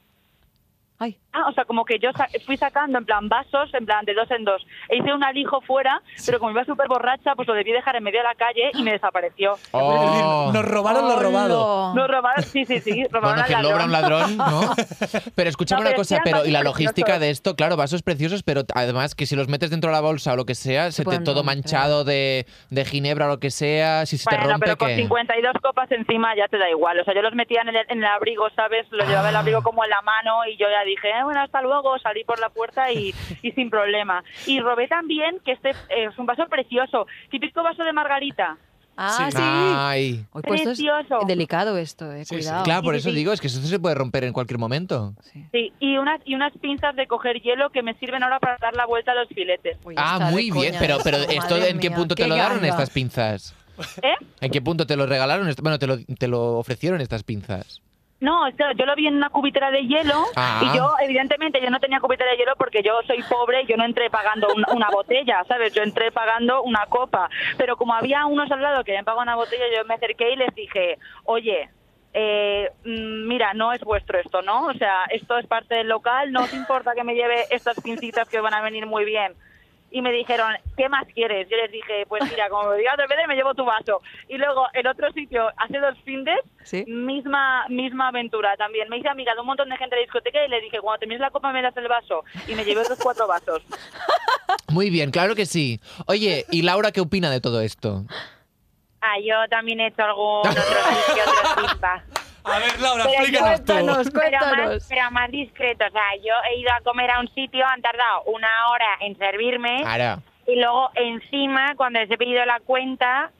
Ay, Ah, o sea, como que yo sa- fui sacando en plan vasos, en plan de dos en dos. E hice un alijo fuera, pero como iba súper borracha, pues lo debí dejar en medio de la calle y me desapareció. Oh. Nos robaron lo robado. Nos robaron, sí, sí, sí, robaron Bueno, quien logra un ladrón. ¿no? Pero escúchame No, una pero cosa, que pero y la vasos logística preciosos. de esto, claro, vasos preciosos, pero además que si los metes dentro de la bolsa o lo que sea, se te pueden todo manchado de, de ginebra o lo que sea, si se te Bueno, rompe, pero con ¿qué? 52 copas encima ya te da igual. O sea, yo los metía en el, en el abrigo, ¿sabes? Los llevaba el abrigo como en la mano y yo ya dije, eh, bueno, hasta luego, salí por la puerta y, y sin problema. Y robé también, que este eh, es un vaso precioso, típico vaso de margarita. Ah, Sí. sí. Ay. Hoy, pues esto es Precioso. delicado esto, eh. Sí, sí. Cuidado. Claro, por Sí, eso sí. digo, es que eso se puede romper en cualquier momento. Sí. Sí, y unas, y unas pinzas de coger hielo que me sirven ahora para dar la vuelta a los filetes. Uy, Ah, muy bien, pero, pero esto ¿en qué mía, punto te qué lo dieron ganga. estas pinzas? ¿Eh? ¿En qué punto te lo regalaron? Bueno, te lo, te lo ofrecieron estas pinzas. No, yo lo vi en una cubitera de hielo Ah. y yo, evidentemente, yo no tenía cubitera de hielo porque yo soy pobre y yo no entré pagando un- una botella, ¿sabes? Yo entré pagando una copa. Pero como había unos al lado que habían pagado una botella, yo me acerqué y les dije, oye, eh, mm, mira, no es vuestro esto, ¿no? O sea, esto es parte del local, no os importa que me lleve estas pincitas que van a venir muy bien. Y me dijeron, ¿qué más quieres? Yo les dije, pues mira, como me digas de vez me llevo tu vaso. Y luego, en otro sitio, hace dos findes, Sí. misma misma aventura también. Me hice amiga de un montón de gente de la discoteca y le dije, cuando termines la copa me das el vaso. Y me llevé otros cuatro vasos. Muy bien, claro que sí. Oye, ¿y Laura qué opina de todo esto? Ah, yo también he hecho algún otro sitio, otro. A ver, Laura, Pero explícanos tú. Cuéntanos, Pero más, pero más discreto. O sea, yo he ido a comer a un sitio, han tardado una hora en servirme Ahora. y luego encima, cuando les he pedido la cuenta,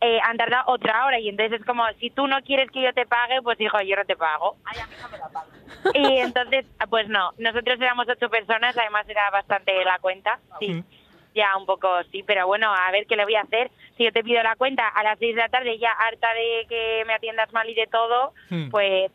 eh, han tardado otra hora. Y entonces es como, si tú no quieres que yo te pague, pues hijo, yo no te pago. Y entonces, pues no, nosotros éramos ocho personas, además era bastante la cuenta, sí. Ya un poco sí, pero bueno, a ver qué le voy a hacer. Si yo te pido la cuenta a las seis de la tarde, ya harta de que me atiendas mal y de todo, Hmm. pues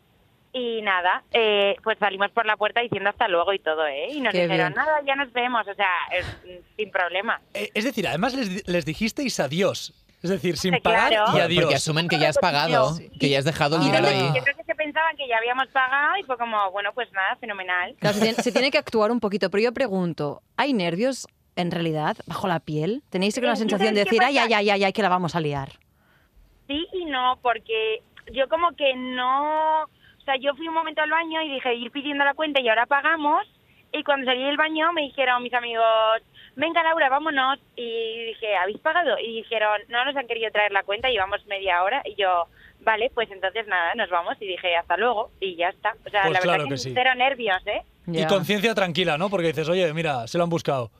y nada, eh, pues salimos por la puerta diciendo hasta luego y todo, ¿eh? Y nos Qué dijeron, bien. nada, ya nos vemos, o sea, es- sin problema. Eh, Es decir, además les, les dijisteis adiós. Es decir, sin pagar claro. y adiós. porque asumen que ya has pagado, que ya has dejado el Ah. dinero Yo ahí. creo que se pensaban que ya habíamos pagado y fue como, bueno, pues nada, fenomenal. Claro, se, tiene, se tiene que actuar un poquito, pero yo pregunto, ¿hay nervios en realidad bajo la piel? ¿Tenéis una Eh, sensación de ¿sabes qué decir, ay, ay, ay, ay, ay, que la vamos a liar? Sí y no, porque yo como que no... O sea, yo fui un momento al baño y dije ir pidiendo la cuenta y ahora pagamos. Y cuando salí del baño me dijeron mis amigos, venga Laura, vámonos. Y dije, ¿habéis pagado? Y dijeron, no nos han querido traer la cuenta, llevamos media hora. Y yo, vale, pues entonces nada, nos vamos. Y dije, hasta luego. Y ya está. O sea, Pues la claro verdad que que, sí. cero nervios, ¿eh? Y conciencia tranquila, ¿no? Porque dices, oye, mira, se lo han buscado.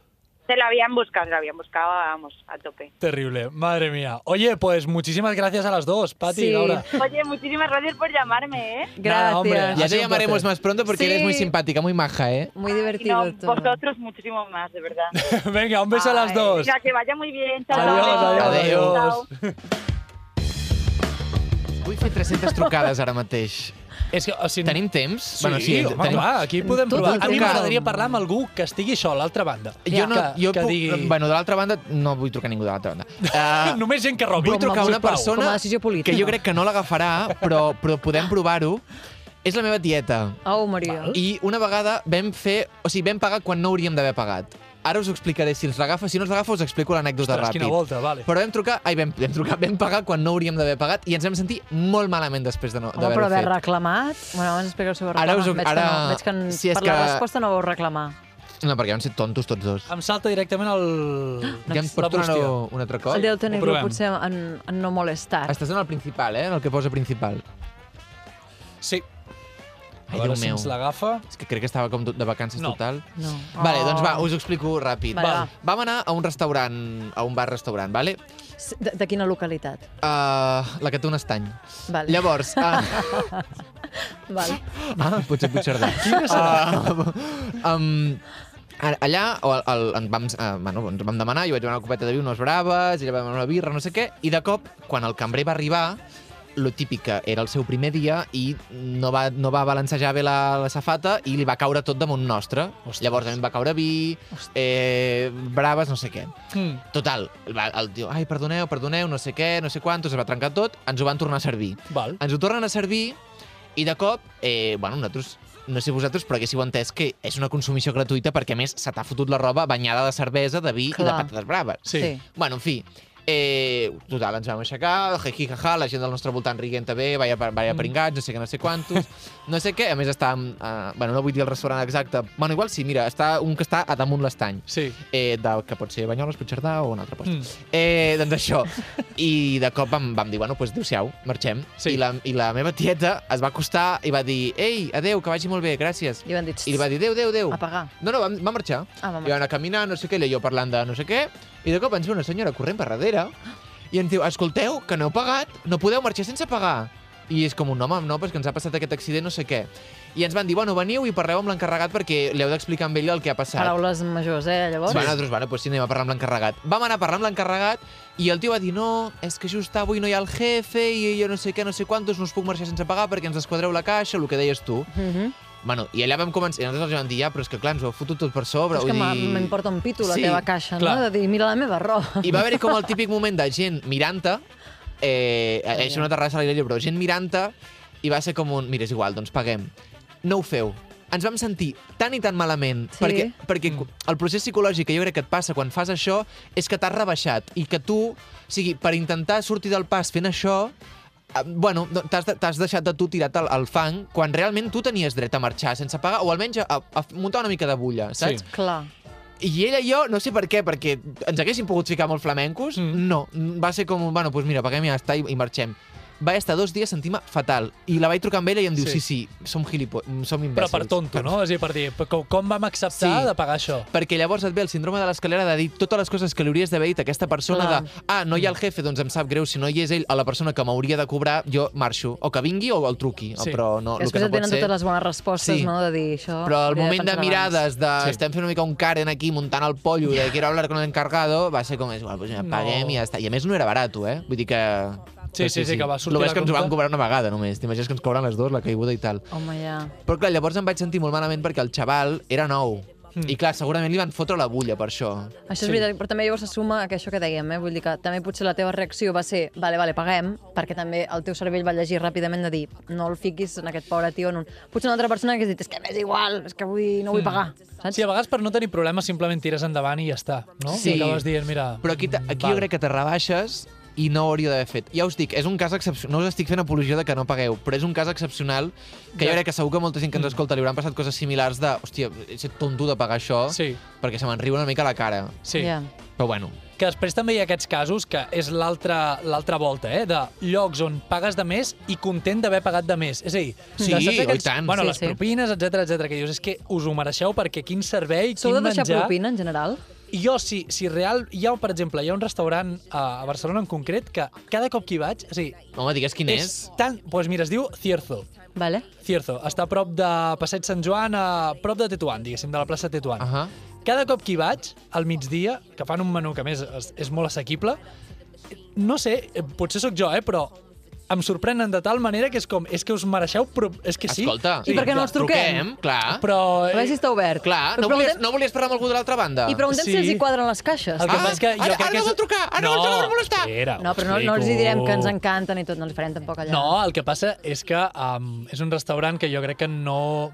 Se lo habían buscado, se lo habían buscado, vamos, a tope. Terrible, madre mía. Oye, pues muchísimas gracias a las dos, Pati y Sí. Laura. Oye, muchísimas gracias por llamarme, ¿eh? Gracias. Nada, hombre. Ya te llamaremos más pronto porque Sí. eres muy simpática, muy maja, ¿eh? Muy Y divertido no, todo. vosotros muchísimo más, de verdad. Venga, un beso a las dos. Ya que vaya muy bien. Chao, Adiós, chao. adiós, Adéu. Vull fer 300 trucades ara mateix. És que, o sigui, Tenim temps? Sí, bueno, sí, home, tenim... clar, aquí podem Tot provar. A mi m'agradaria parlar amb algú que estigui això a l'altra banda. Jo, no, que, jo que puc, digui... Bueno, de l'altra banda, no vull trucar a ningú de l'altra banda. Uh, Només gent que robi. vull trucar a una persona política. que jo crec que no l'agafarà, però, però podem provar-ho. És la meva tieta. Au, Maria. I una vegada vam fer... O sigui, vam pagar quan no hauríem d'haver pagat. Ara us ho explicaré si els l'agafa. Si no els l'agafa, us explico l'anècdota Ostres, ràpid. quina volta, vale. Però vam trucar, ai, vam, vam trucar, vam pagar quan no hauríem d'haver pagat i ens vam sentir molt malament després de no, Home, però d'haver-ho haver fet. reclamat... Bueno, abans explica el seu Ara reclamar. us ho- veig ara- que no, veig que si és per la que- resposta no vau reclamar. No, perquè van ser tontos tots dos. Em salta directament el... Ja em pots tornar bústia. un altre cop? El Negro provem. potser en, en no molestar. Estàs en el principal, eh? En el que posa principal. Sí. A Ai, veure Déu si meu. ens l'agafa. És que crec que estava com de vacances No. total. No. Vale, Oh. doncs va, us ho explico ràpid. Vale, va. Vam anar a un restaurant, a un bar-restaurant, vale? De, de quina localitat? Uh, la que té un estany. Vale. Llavors, uh, Vale. ah, potser Puigcerdà. Quina serà? Uh, um, a- allà o el, el, en vam, uh, bueno, ens vam demanar, jo vaig demanar una copeta de vi, unes braves, ella va demanar una birra, no sé què, i de cop, quan el cambrer va arribar, lo típic que era el seu primer dia i no va, no va balancejar bé la, la safata i li va caure tot damunt nostre. Ostres. Llavors em va caure vi, eh, braves, no sé què. Mm. Total, el, va- el tio, ai, perdoneu, perdoneu, no sé què, no sé quantos, es va trencar tot, ens ho van tornar a servir. Val. Ens ho tornen a servir i de cop, eh, bueno, nosaltres, no sé vosaltres, però haguéssiu entès que és una consumició gratuïta perquè, a més, se t'ha fotut la roba banyada de cervesa, de vi i de Clar. patates braves. Sí. Sí. Bueno, en fi, eh, total, ens vam aixecar, jiji, jaja, la gent del nostre voltant rient bé, vaya, vaya Mm. pringats, no sé què, no sé quantos, no sé què, a més estàvem, eh, bueno, no vull dir el restaurant exacte, bueno, igual sí, mira, està un que està a damunt l'estany, Sí. eh, de, que pot ser Banyoles, Puigcerdà o un altre lloc. Mm. Eh, doncs això. I de cop vam, vam dir, bueno, doncs adéu-siau, marxem. Sí. I, la, I la meva tieta es va acostar i va dir, ei, adéu, que vagi molt bé, gràcies. I van dir, I li va dir, adéu, adéu, adéu. a pagar. No, no, va, va marxar. Ah, va I va anar caminant, no sé què, i jo parlant de no sé què, i de cop ens ve una senyora corrent per darrere i ens diu, escolteu, que no heu pagat, no podeu marxar sense pagar. I és com un home, no, però que ens ha passat aquest accident, no sé què. I ens van dir, bueno, veniu i parleu amb l'encarregat perquè li heu d'explicar amb ell el que ha passat. Paraules majors, eh, llavors? Sí. Bueno, nosaltres, bueno, pues sí, anem a parlar amb l'encarregat. Vam anar a parlar amb l'encarregat i el tio va dir, no, és que just avui no hi ha el jefe i jo no sé què, no sé quantos, no us puc marxar sense pagar perquè ens desquadreu la caixa, el que deies tu. Mhm. Bueno, i allà vam començar, i nosaltres els vam dir, ja, però és que clar, ens ho heu fotut tot per sobre. És que dir... m'importa un pito la Sí, teva caixa, clar. no? De dir, mira la meva roba. I va haver-hi com el típic moment de gent mirant-te, eh, és una terrassa a l'aire lliure, però gent mirant-te, i va ser com un, mira, és igual, doncs paguem. No ho feu. Ens vam sentir tan i tan malament, Sí. perquè, perquè Mm. el procés psicològic que jo crec que et passa quan fas això és que t'has rebaixat i que tu, o sigui, per intentar sortir del pas fent això, bueno, no, t'has de- t'has deixat de tu tirat al, al fang quan realment tu tenies dret a marxar sense pagar o almenys a, a muntar una mica de bulla, saps? Sí. Clar. I ella i jo, no sé per què, perquè ens haguéssim pogut ficar molt flamencos, Mm. no. Va ser com, bueno, doncs mira, paguem i ja està i, i marxem. Vaig estar dos dies sentint-me fatal. I la vaig trucar amb ella i em diu, Sí. sí, sí, som gilipo som Però imbècils. per tonto, no? És a dir, per dir, com, com vam acceptar Sí. de pagar això? Perquè llavors et ve el síndrome de l'escalera de dir totes les coses que li hauries d'haver dit a aquesta persona Clar. de ah, no hi ha el jefe, doncs em sap greu, si no hi és ell, a la persona que m'hauria de cobrar, jo marxo. O que vingui o el truqui. Sí. Però no, que el que no et pot ser... totes les bones respostes, Sí. no? De dir això... Però el moment de pensar mirades, de Sí. estem fent una mica un Karen aquí muntant el pollo, de quiero hablar con el encargado, va ser com, és igual, pues ja No. paguem i ja està. I a més no era barat, eh? Vull dir que... Sí, sí, sí, que va sortir Lo la és que ens ho van cobrar una vegada només. T'imagines que ens cobren les dues, la caiguda i tal. Home, ja. Però clar, llavors em vaig sentir molt malament perquè el xaval era nou. Mm. I clar, segurament li van fotre la bulla per això. Això és Sí. veritat, però també llavors se suma a que això que dèiem, eh? vull dir que també potser la teva reacció va ser vale, vale, paguem, perquè també el teu cervell va llegir ràpidament de dir no el fiquis en aquest pobre tio en un... Potser una altra persona que hagués dit és que m'és igual, és que vull, no vull pagar, saps? Sí, a vegades per no tenir problemes simplement tires endavant i ja està, no? Sí. I acabes dient, mira... Però aquí, aquí jo crec que te rebaixes i no ho hauria d'haver fet. Ja us dic, és un cas excepcional, no us estic fent apologia de que no pagueu, però és un cas excepcional que Ja. jo crec que segur que molta gent que ens Mm. escolta li hauran passat coses similars de, hòstia, he set tonto de pagar això, Sí, perquè se me'n riu una mica a la cara. sí. Ja. Però bueno, Que després també hi ha aquests casos, que és l'altra l'altra volta, eh? de llocs on pagues de més i content d'haver pagat de més. És a dir, Sí, de saps i tant. Bueno, Sí, les sí. propines, etc etc que dius, és que us ho mereixeu perquè quin servei, Sou quin de deixar menjar... propina, en general? I jo, si, si real... Hi ha, per exemple, hi ha un restaurant a, a Barcelona en concret que cada cop que hi vaig... A dir, home, digues quin és. és tan... Doncs pues mira, es diu Cierzo. Vale. Cierzo. Està a prop de Passeig Sant Joan, a prop de Tetuán, diguéssim, de la plaça Tetuán. Uh -huh. Cada cop que hi vaig, al migdia, que fan un menú que a més és, és molt assequible, no sé, eh, potser sóc jo, eh, però em sorprenen de tal manera que és com, és que us mereixeu, però és que sí. Escolta, I per què no els truquem? Clar, Però... A veure si està obert. clar. No volies, no volies parlar amb algú de l'altra banda? I preguntem Sí. si els hi quadren les caixes. El que Ah, passa que jo ara- crec ara que no és... vol trucar, ara no ens ha de molestar. Espera, No, però no, no els hi direm que ens encanten i tot, no els farem tampoc allà. No, el que passa és que um, és un restaurant que jo crec que no...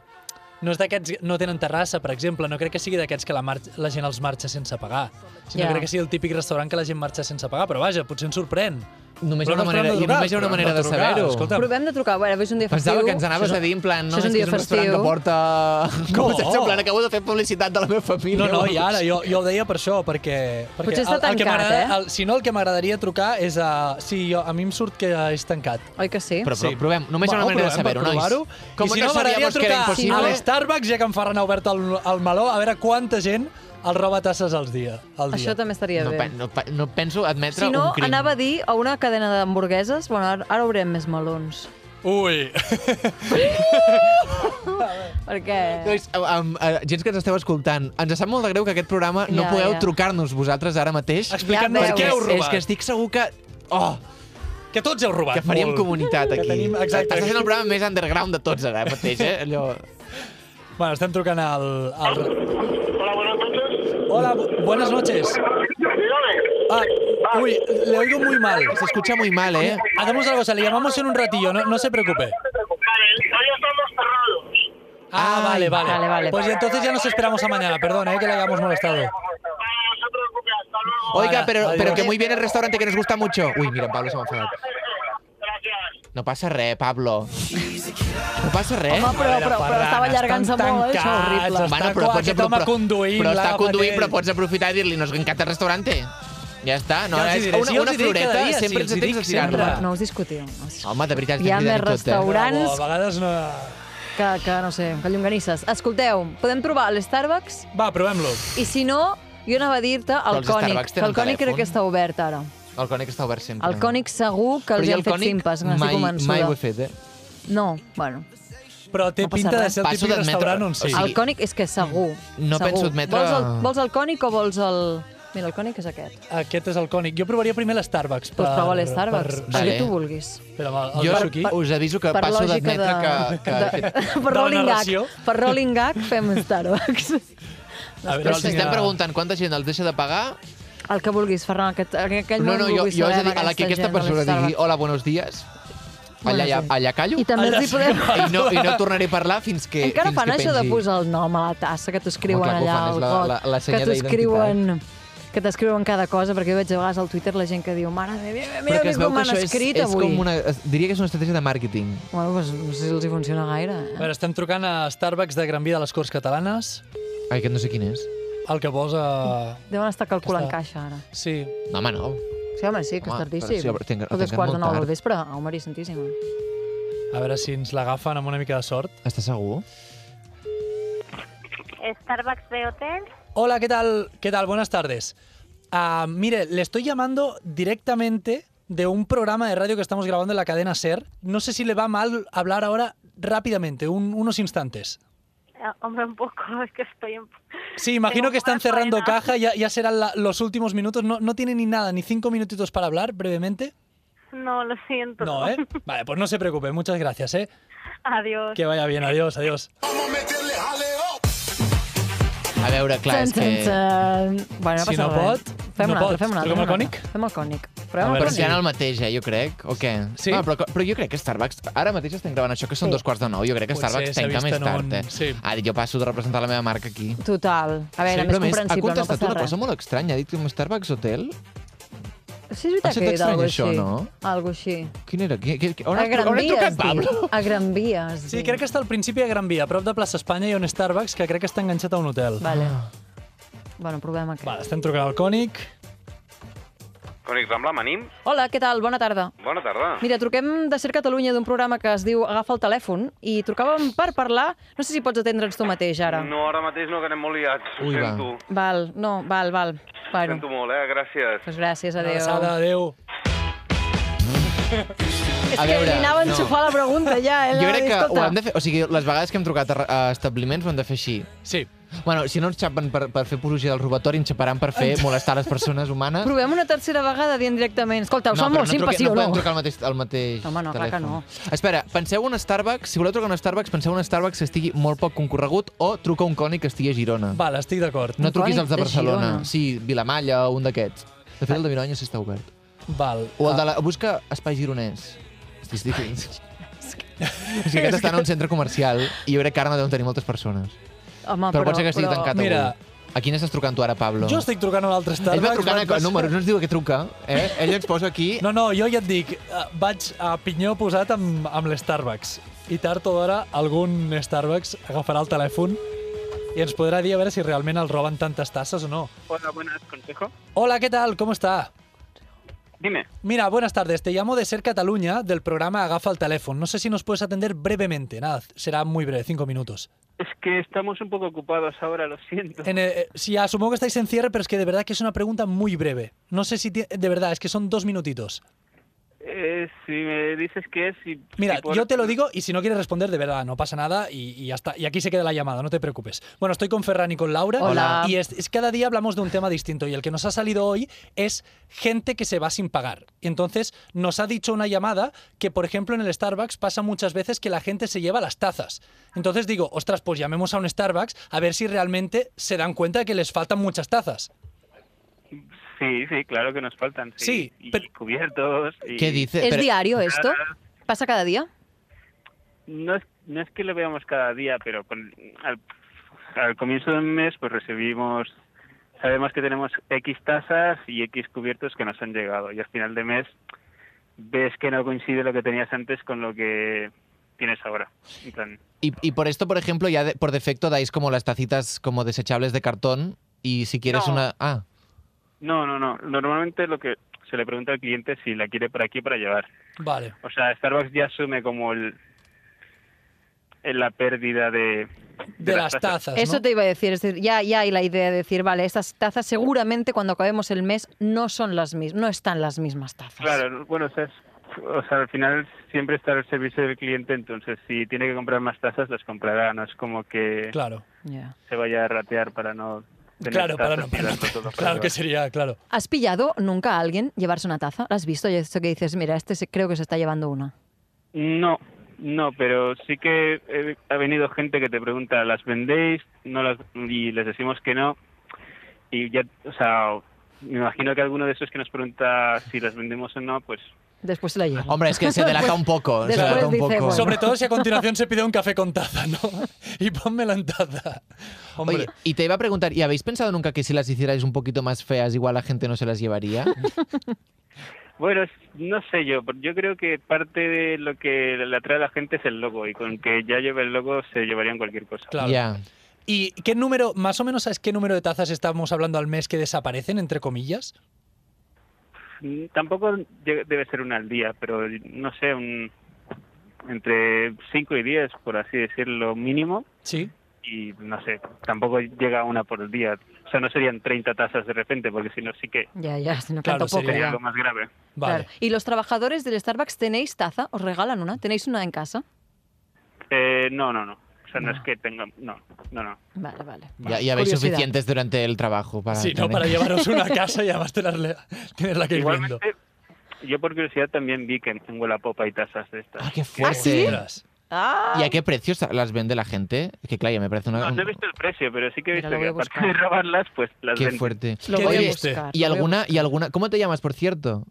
No és d'aquests... No tenen terrassa, per exemple. No crec que sigui d'aquests que la, mar la gent els marxa sense pagar. Sinó Ja. crec que sigui el típic restaurant que la gent marxa sense pagar. Però vaja, potser ens sorprèn. Només hi ha una manera, i trucar, només hi ha una manera de trucar, saber-ho. Provem de trucar. Bueno, avui és un dia festiu. Pensava que ens anaves Això a dir, en plan, no, és un dia que és un restaurant que porta... Com No. en plan, acabo de fer publicitat de la meva família. No, no, i ara, jo, jo ho deia per això, perquè... perquè Potser està el, el que tancat, m'agrada- eh? El, si no, el que m'agradaria trucar és a... Sí, jo, a mi em surt que és tancat. Oi que sí? Però, però Sí. provem, només hi ha una manera de saber-ho, nois. provar-ho. Com I si que no, m'agradaria trucar impossible? a l'Starbucks, ja que em Ferran ha obert el, el meló, a veure quanta gent el roba tasses al dia. Al dia. Això també estaria No, bé. no, no penso admetre Si no, un crim. anava a dir a una cadena d'hamburgueses... Bueno, ara, ara obrirem més melons. Ui! Perquè... Nois, um, uh, gens que ens esteu escoltant, ens sap molt de greu que aquest programa no Ja, podeu ja. trucar-nos vosaltres ara mateix. Explicant-nos Ja què heu robat. És que estic segur que... Oh, Que tots heu robat que faríem molt. comunitat Que aquí. tenim- exacte. Està sent el programa més underground de tots ara mateix, eh? Allò... Bueno, estem trucant al... al... Hola, buenas noches. Hola, bu- buenas noches. Ah, uy, le oigo muy mal. Se escucha muy mal, ¿eh? Hacemos una cosa, le llamamos en un ratillo, no, no se preocupe. Vale, hoy estamos cerrados. Ah, vale, vale. vale, vale. Pues entonces ya nos esperamos a mañana, perdón, eh, que le hayamos molestado. Oiga, pero, pero que muy bien el restaurante que nos gusta mucho. Uy, mira, Pablo se m'ha enfadat. Gracias. No passa res, Pablo. No passa res. Home, però, però, però estava allargant-se molt, eh? això horrible. està Bueno, però pots aquest home conduint, Però està conduint, però pots aprofitar i dir-li, nos encanta el restaurante. Ja està, no? Ja és diré, una, una floreta cada dia, sempre hi tens de tirar-la. No us discutiu. Home, de veritat, Hi ha més i tot, eh? restaurants. Bravo, a vegades no... Que, que no sé, que llonganisses. Escolteu, podem trobar a l'Starbucks Va, provem-lo. i si no, jo anava a dir-te el Cònic, que el Cònic crec que està obert ara. El cònic està obert sempre. El Cònic segur que Però els jo han fet cònic simpes, n'estic mai, convençuda. mai ho he fet, eh? No, bueno. Però té No pinta de ser el Passo típic d'admetre- restaurant on o sí. sigui, El Cònic és que segur. no segur. penso admetre- Vols el, vols el Cònic o vols el... Mira, el Cònic és aquest. Aquest és el cònic. Jo provaria primer l'Starbucks. Doncs prova l'Starbucks, Per... el Vale. que tu vulguis. Espera, el, el Jo us aviso que Per passo lògica d'admetre de- que, que he fet... per de la rolling gag. Per rolling gag fem Starbucks. A veure Però si els estem preguntant quanta gent els deixa de pagar. El que vulguis, Ferran, aquest, aquell No, moment no, jo, vulguis jo és a dir, a la que aquesta persona digui hola, buenos días, Bueno, allà, sí. allà callo I també Allà els hi sí podem... i no, i no tornaré a parlar fins que, Encara fins fan que això de posar el nom a la tassa, que t'escriuen que allà al la- got, la- la que t'escriuen que t'escriuen cada cosa, perquè jo veig a vegades al Twitter la gent que diu mare meva, mira, mira que es com que m'han això és, escrit és avui. com una... es- Diria que és una estratègia de màrqueting. Bueno, doncs no sé si els hi funciona gaire. A Eh? veure, estem trucant a Starbucks de Gran Via de les Corts Catalanes. Ai, aquest no sé quin és. El que posa... Deuen estar calculant Està- caixa, ara. Sí. No, home, no. Sí, home, sí, que és Home, tardíssim. però sí, però tinc- Tot és quart de nou del vespre. Au, Maria Santíssima. A veure si ens l'agafen amb una mica de sort. Estàs segur? Starbucks de hotel. Hola, ¿qué tal? ¿Qué tal? Buenas tardes. Ah, mire, le estoy llamando directamente de un programa de radio que estamos grabando en la cadena SER. No sé si le va mal hablar ahora rápidamente, un- unos instantes. Hombre, un poco, es que estoy en... Sí, imagino que están cerrando faena. caja, ya, ya serán la- los últimos minutos. No, no tiene ni nada, ni cinco minutitos para hablar brevemente. No, lo siento. No, ¿eh? Vale, pues no se preocupe, muchas gracias, ¿eh? Adiós. Que vaya bien, adiós, adiós. A veure, clar, és que... Bueno, no Si no pot, fem no pot. fem Cònic? el cònic. Però cònic. si han el mateix, eh, jo crec, o què? Sí. No, però, però jo crec que Starbucks... Ara mateix estem gravant això, que són Sí. dos quarts de nou. Jo crec que Potser Starbucks tanca més tard, un- eh? sí. Ara, jo passo de representar la meva marca aquí. Total. A veure, Sí, més Però ha comprensible, no contestat passa una cosa res. molt estranya. Ha dit que un Starbucks Hotel... Sí, és veritat que era algo això, així. no? Algo així. Quin era? Qui, qui, qui, on, A has, Gran on Via, trucat. Pablo? A Gran Via, Sí, crec que està al principi a Gran Via, a prop de plaça Espanya hi ha un Starbucks que crec que està enganxat a un hotel. Vale. Bueno, provem aquest. Vale, estem trucant al Cònic. Cònic Rambla, Manim, Hola, què tal? Bona tarda. bona tarda. Mira, truquem de Ser Catalunya d'un programa que es diu Agafa el telèfon i trucàvem per parlar... No sé si pots atendre'ns tu mateix, ara. No, ara mateix no, que anem molt liats. Ho Ui, va. sento. Val, no, val, val. Ho Bueno, sento molt, eh? Gràcies. doncs gràcies, adéu. Abraçada, adéu. És A que veure, li anava a no. enxufar la pregunta ja. eh? Jo crec que ho "Escolta, hem de fer... O sigui, les vegades que hem trucat a, a establiments ho hem de fer així. Sí. Bueno, si no ens xapen per, per fer apologia del robatori, ens xaparan per fer molestar les persones humanes. Provem una tercera vegada dient directament. Escolta, us fa però molt simpa, sí no o podem no? trucar al mateix, al mateix Home, no, clar que telèfon. no. Espera, penseu un Starbucks, si voleu trucar un Starbucks, penseu un Starbucks que estigui molt poc concorregut o truca un cònic que estigui a Girona. Vale, estic d'acord. No Un truquis als de de Barcelona. Girona. Sí, Vilamalla o un d'aquests. De fet, el de Vilanova sí està obert. Val. O el de Ah, la... Busca Espai Gironès. Estic, estic... És que aquest està en un centre comercial i jo crec que ara no deuen tenir moltes persones. Home, Però pot ser que estigui tancat Mira, A quin estàs trucant tu ara, Pablo? Jo estic trucant a un altre Starbucks. Ell va trucant vaig- a número, no ens diu a què truca. Eh? Ell ens posa aquí... No, no, jo ja et dic, eh, vaig a pinyó posat amb, amb l'Starbucks. I tard o d'hora algun Starbucks agafarà el telèfon i ens podrà dir a veure si realment els roben tantes tasses o no. Hola, buenas, consejo. Hola, ¿qué tal? ¿Cómo está? Dime. Mira, buenas tardes. Te llamo de Ser Cataluña, del programa Agafa el teléfono. No sé si nos puedes atender brevemente. Nada, será muy breve, cinco minutos. Es que estamos un poco ocupados ahora, lo siento. En, eh, sí, asumo que estáis en cierre, pero es que de verdad que es una pregunta muy breve. No sé si... De verdad, es que son dos minutitos. Eh, si me dices que es... Si, Mira, si por- yo te lo digo y si no quieres responder, de verdad, no pasa nada y, está. Y aquí se queda la llamada, no te preocupes. Bueno, estoy con Ferran y con Laura. Hola. Y es, es cada día hablamos de un tema distinto y el que nos ha salido hoy es gente que se va sin pagar. Entonces nos ha dicho una llamada que, por ejemplo, en el Starbucks pasa muchas veces que la gente se lleva las tazas. Entonces digo, ostras, pues llamemos a un Starbucks a ver si realmente se dan cuenta de que les faltan muchas tazas. Sí, sí, claro que nos faltan. Sí, Sí, y cubiertos. Y... ¿Qué dice? ¿Es Pero- diario esto? ¿Pasa cada día? No es, no es que lo veamos cada día, pero con- al, al comienzo del mes pues recibimos... Sabemos que tenemos X tasas y X cubiertos que nos han llegado. Y al final de mes ves que no coincide lo que tenías antes con lo que tienes ahora. Y, y por esto, por ejemplo, ya de- por defecto dais como las tacitas como desechables de cartón y si quieres No. una... Ah, No, no, no. Normalmente lo que se le pregunta al cliente es si la quiere por aquí para llevar. Vale. O sea, Starbucks ya asume como el, el- la pérdida de, De las tazas. Eso ¿no? te iba a decir, es decir, ya, ya hay la idea de decir, vale, estas tazas seguramente cuando acabemos el mes no son las mismas, no están las mismas tazas. Claro, bueno, o sea, es- o sea, al final siempre está al servicio del cliente, entonces si tiene que comprar más tazas, las comprará. No es como que Claro. Ya. se vaya a ratear para no Claro, para no, para claro que sería, claro. ¿Has pillado nunca a alguien llevarse una taza? ¿La has visto? Y esto que dices, mira, este se- creo que se está llevando una. No, no, pero sí que ha venido gente que te pregunta, ¿las vendéis? No las, y les decimos que no. Y ya, o sea, me imagino que alguno de esos que nos pregunta si las vendemos o no, pues Después se la lleva. hombre, es que se delata un poco. se Después delata un dice, poco. bueno. Sobre todo si a continuación se pide un café con taza, ¿no? Y pónmelo en taza. Hombre, Oye, y te iba a preguntar, ¿y habéis pensado nunca que si las hicierais un poquito más feas, igual la gente no se las llevaría? Bueno, no sé yo, yo creo que parte de lo que le atrae a la gente es el logo y con que ya lleve el logo se llevarían cualquier cosa. claro. Ya. ¿Y qué número, más o menos, sabes qué número de tazas estamos hablando al mes que desaparecen, entre comillas? Mm, Tampoco de- debe ser una al día, pero no sé, un, entre 5 y 10, por así decirlo, mínimo. Sí. Y no sé, tampoco llega una por día. O sea, no serían 30 tazas de repente, porque si no sí que Ya, ya, si no Claro, sería sería ya. algo más grave. Vale. Claro. ¿Y los trabajadores del Starbucks tenéis taza? ¿Os regalan una? ¿Tenéis una en casa? Eh, no, no, no. Sea, no, es que tenga... No, no, no. Vale, vale. Ya, ya veis suficientes durante el trabajo para Sí, no, tener- para llevaros una a casa y además tenerla que ir viendo. Yo por curiosidad también vi que en, en Wallapop hay tazas de estas. Ah, qué ¿Ah, fuerte. sí? Ostras. Ah, ¿Y a qué precios las vende la gente? Que claro, ya me parece una... No, no he visto el precio, pero sí que he visto que aparte de robarlas, pues las Qué venden. fuerte. lo ¿Qué voy a buscar. ¿Y lo voy a alguna. ¿Y alguna... ¿Cómo te llamas, por cierto?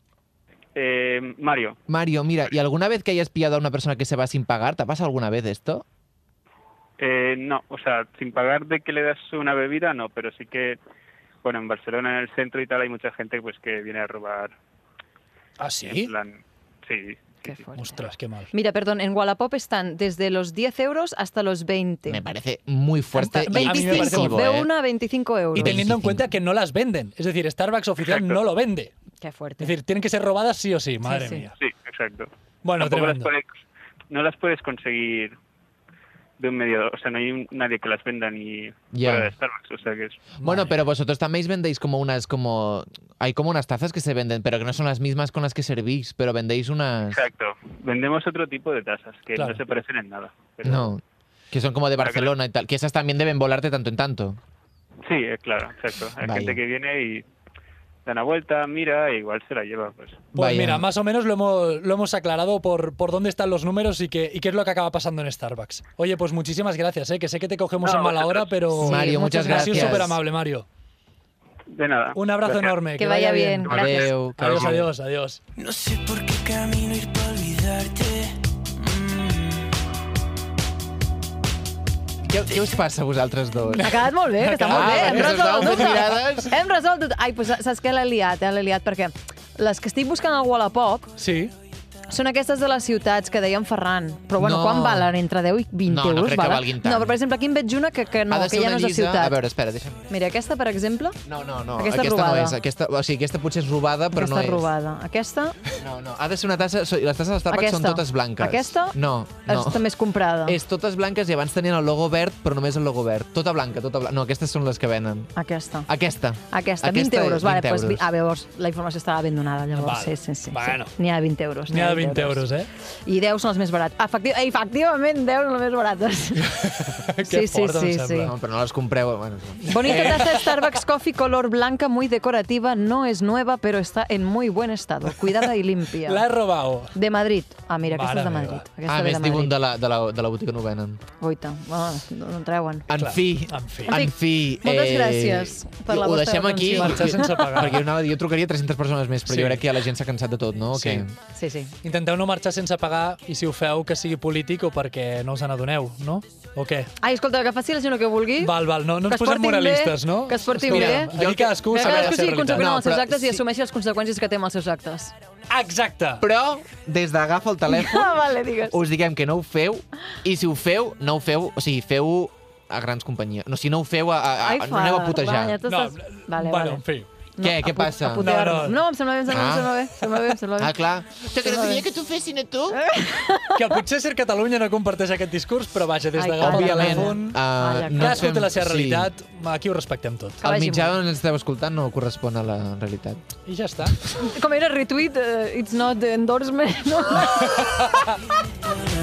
Eh, Mario, Mario, mira, ¿y alguna vez que hayas pillado a una persona que se va sin pagar? ¿Te ha pasado alguna vez esto? Eh, no, o sea, sin pagar de que le das una bebida, no, pero sí que, bueno, en Barcelona, en el centro y tal, hay mucha gente pues que viene a robar. ¿Ah, En sí? plan, sí. Qué sí. Ostras, qué mal. Mira, perdón, en Wallapop están desde los 10 euros hasta los 20. Me parece muy fuerte Hasta y a mí me 25. parece excesivo, Veo ¿eh? una a 25 euros. Y teniendo en 25. cuenta que no las venden. Es decir, Starbucks oficial Exacto. no lo vende. Qué fuerte. Es decir, tienen que ser robadas sí o sí, madre sí. mía. Sí, exacto. Bueno, Tampoco las tremendo. puedes- no las puedes conseguir de un medio, o sea, no hay un- nadie que las venda ni fuera de Starbucks, o sea que es... Bueno, pero vosotros también vendéis como unas, como... Hay como unas tazas que se venden, pero que no son las mismas con las que servís, pero vendéis unas... Exacto. Vendemos otro tipo de tasas que Claro. no se parecen en nada. pero- No, que son como de Barcelona y tal, que esas también deben volarte tanto en tanto. Sí, eh, claro, exacto. Hay Vaya. gente que viene y da una vuelta, mira, e igual se la lleva, pues. Pues Vaya. mira, más o menos lo hemos, lo hemos aclarado por, por dónde están los números y qué, y qué es lo que acaba pasando en Starbucks. Oye, pues muchísimas gracias, ¿eh? que sé que te cogemos No, en mala hora, pero Sí, Mario, muchas ha gracias. súper amable, Mario. De nada. Un abrazo Gracias. enorme. Que vaya bien. Adiós, adiós, adiós. No sé por qué Què, què us passa a vosaltres dos? Ha quedat molt bé, que està molt Ah, bé. Hem resolt mirades. Hem resolt tot. Ai, doncs saps què l'he liat, eh? L'he liat perquè les que estic buscant al Wallapop Sí. Són aquestes de les ciutats que deia en Ferran. Però, bueno, No. quan valen? Entre 10 i 20 No, no euros, crec que valen? valguin tant. No, però, per exemple, aquí en veig una que, que no, que ja no és de ciutat. A veure, espera, deixa'm... Mira, aquesta, per exemple, No, no, no. Aquesta aquesta robada. no és. Aquesta, o sigui, aquesta potser és robada, però aquesta no és robada. Aquesta, No, no. Ha de ser una tassa... Les tasses de Starbucks aquesta. són totes blanques. Aquesta No, no. és també és comprada. És totes blanques i abans tenien el logo verd, però només el logo verd. Tota blanca, tota blanca. No, aquestes són les que venen. Aquesta. Aquesta. Aquesta, 20 euros. és Vale, 20 pues, euros. ah, llavors, la informació estava ben donada, llavors. Vale. Sí, sí, sí. Bueno. sí. N'hi ha de 20 euros. N'hi ha de 20 euros, eh? I 10 són els més barats. Efecti efectivament, 10 són les més barates. Que sí, sí, fort, em sí, sembla. sí. No, però no les compreu. Bueno, no. Bonita taza de Starbucks Coffee color blanca, muy decorativa. No es nueva, pero está en muy buen estado. Cuidada y limpia. La he robado. De Madrid. Ah, mira, aquesta Mare és de meva. Madrid. Aquesta Ah, ve més de diuen de la, de, la, de la botiga no venen. Ah, no, no en treuen. En fi, en fi. en fi. Moltes gràcies per la ho vostra deixem aquí. Marxar sense pagar. Perquè jo, anava a dir, jo trucaria 300 persones més, però Sí. jo crec que ja la gent s'ha cansat de tot, no? Sí. Que... Sí, sí. Intenteu no marxar sense pagar i si ho feu que sigui polític o perquè no us n'adoneu, no? O què? Ai, escolta, que faci la gent el que vulgui. Val, val, no, no Que ens es posem moralistes, bé, no? que es portin Escolta, bé. Aquí cadascú Que s'ha de cadascú ser sigui conseqüent No, amb els seus actes i sí. assumeixi les conseqüències que té amb els seus actes. Exacte. Però, des d'agafa el telèfon, Ah, vale, digues. us diguem que no ho feu, i si ho feu, no ho feu, o sigui, feu a grans companyies. No, si no ho feu, a, a, Ai, no aneu a putejar. va, ja t'estàs- Vale, bueno, vale. en fi. Què, què passa? No, no. no, em sembla bé, em sembla, Ah. em sembla bé, em sembla bé, em sembla bé. Ah, clar. Que no tenia que t'ho fessin a tu? Que potser Ser Catalunya no comparteix aquest discurs, però vaja, des de Gama Òbviament, telèfon... uh, Calla, Cadascú fem- té la seva sí. realitat, aquí ho respectem tot. Que El mitjà on ens esteu escoltant no correspon a la realitat. I ja està. Com era retweet, uh, it's not endorsement, no?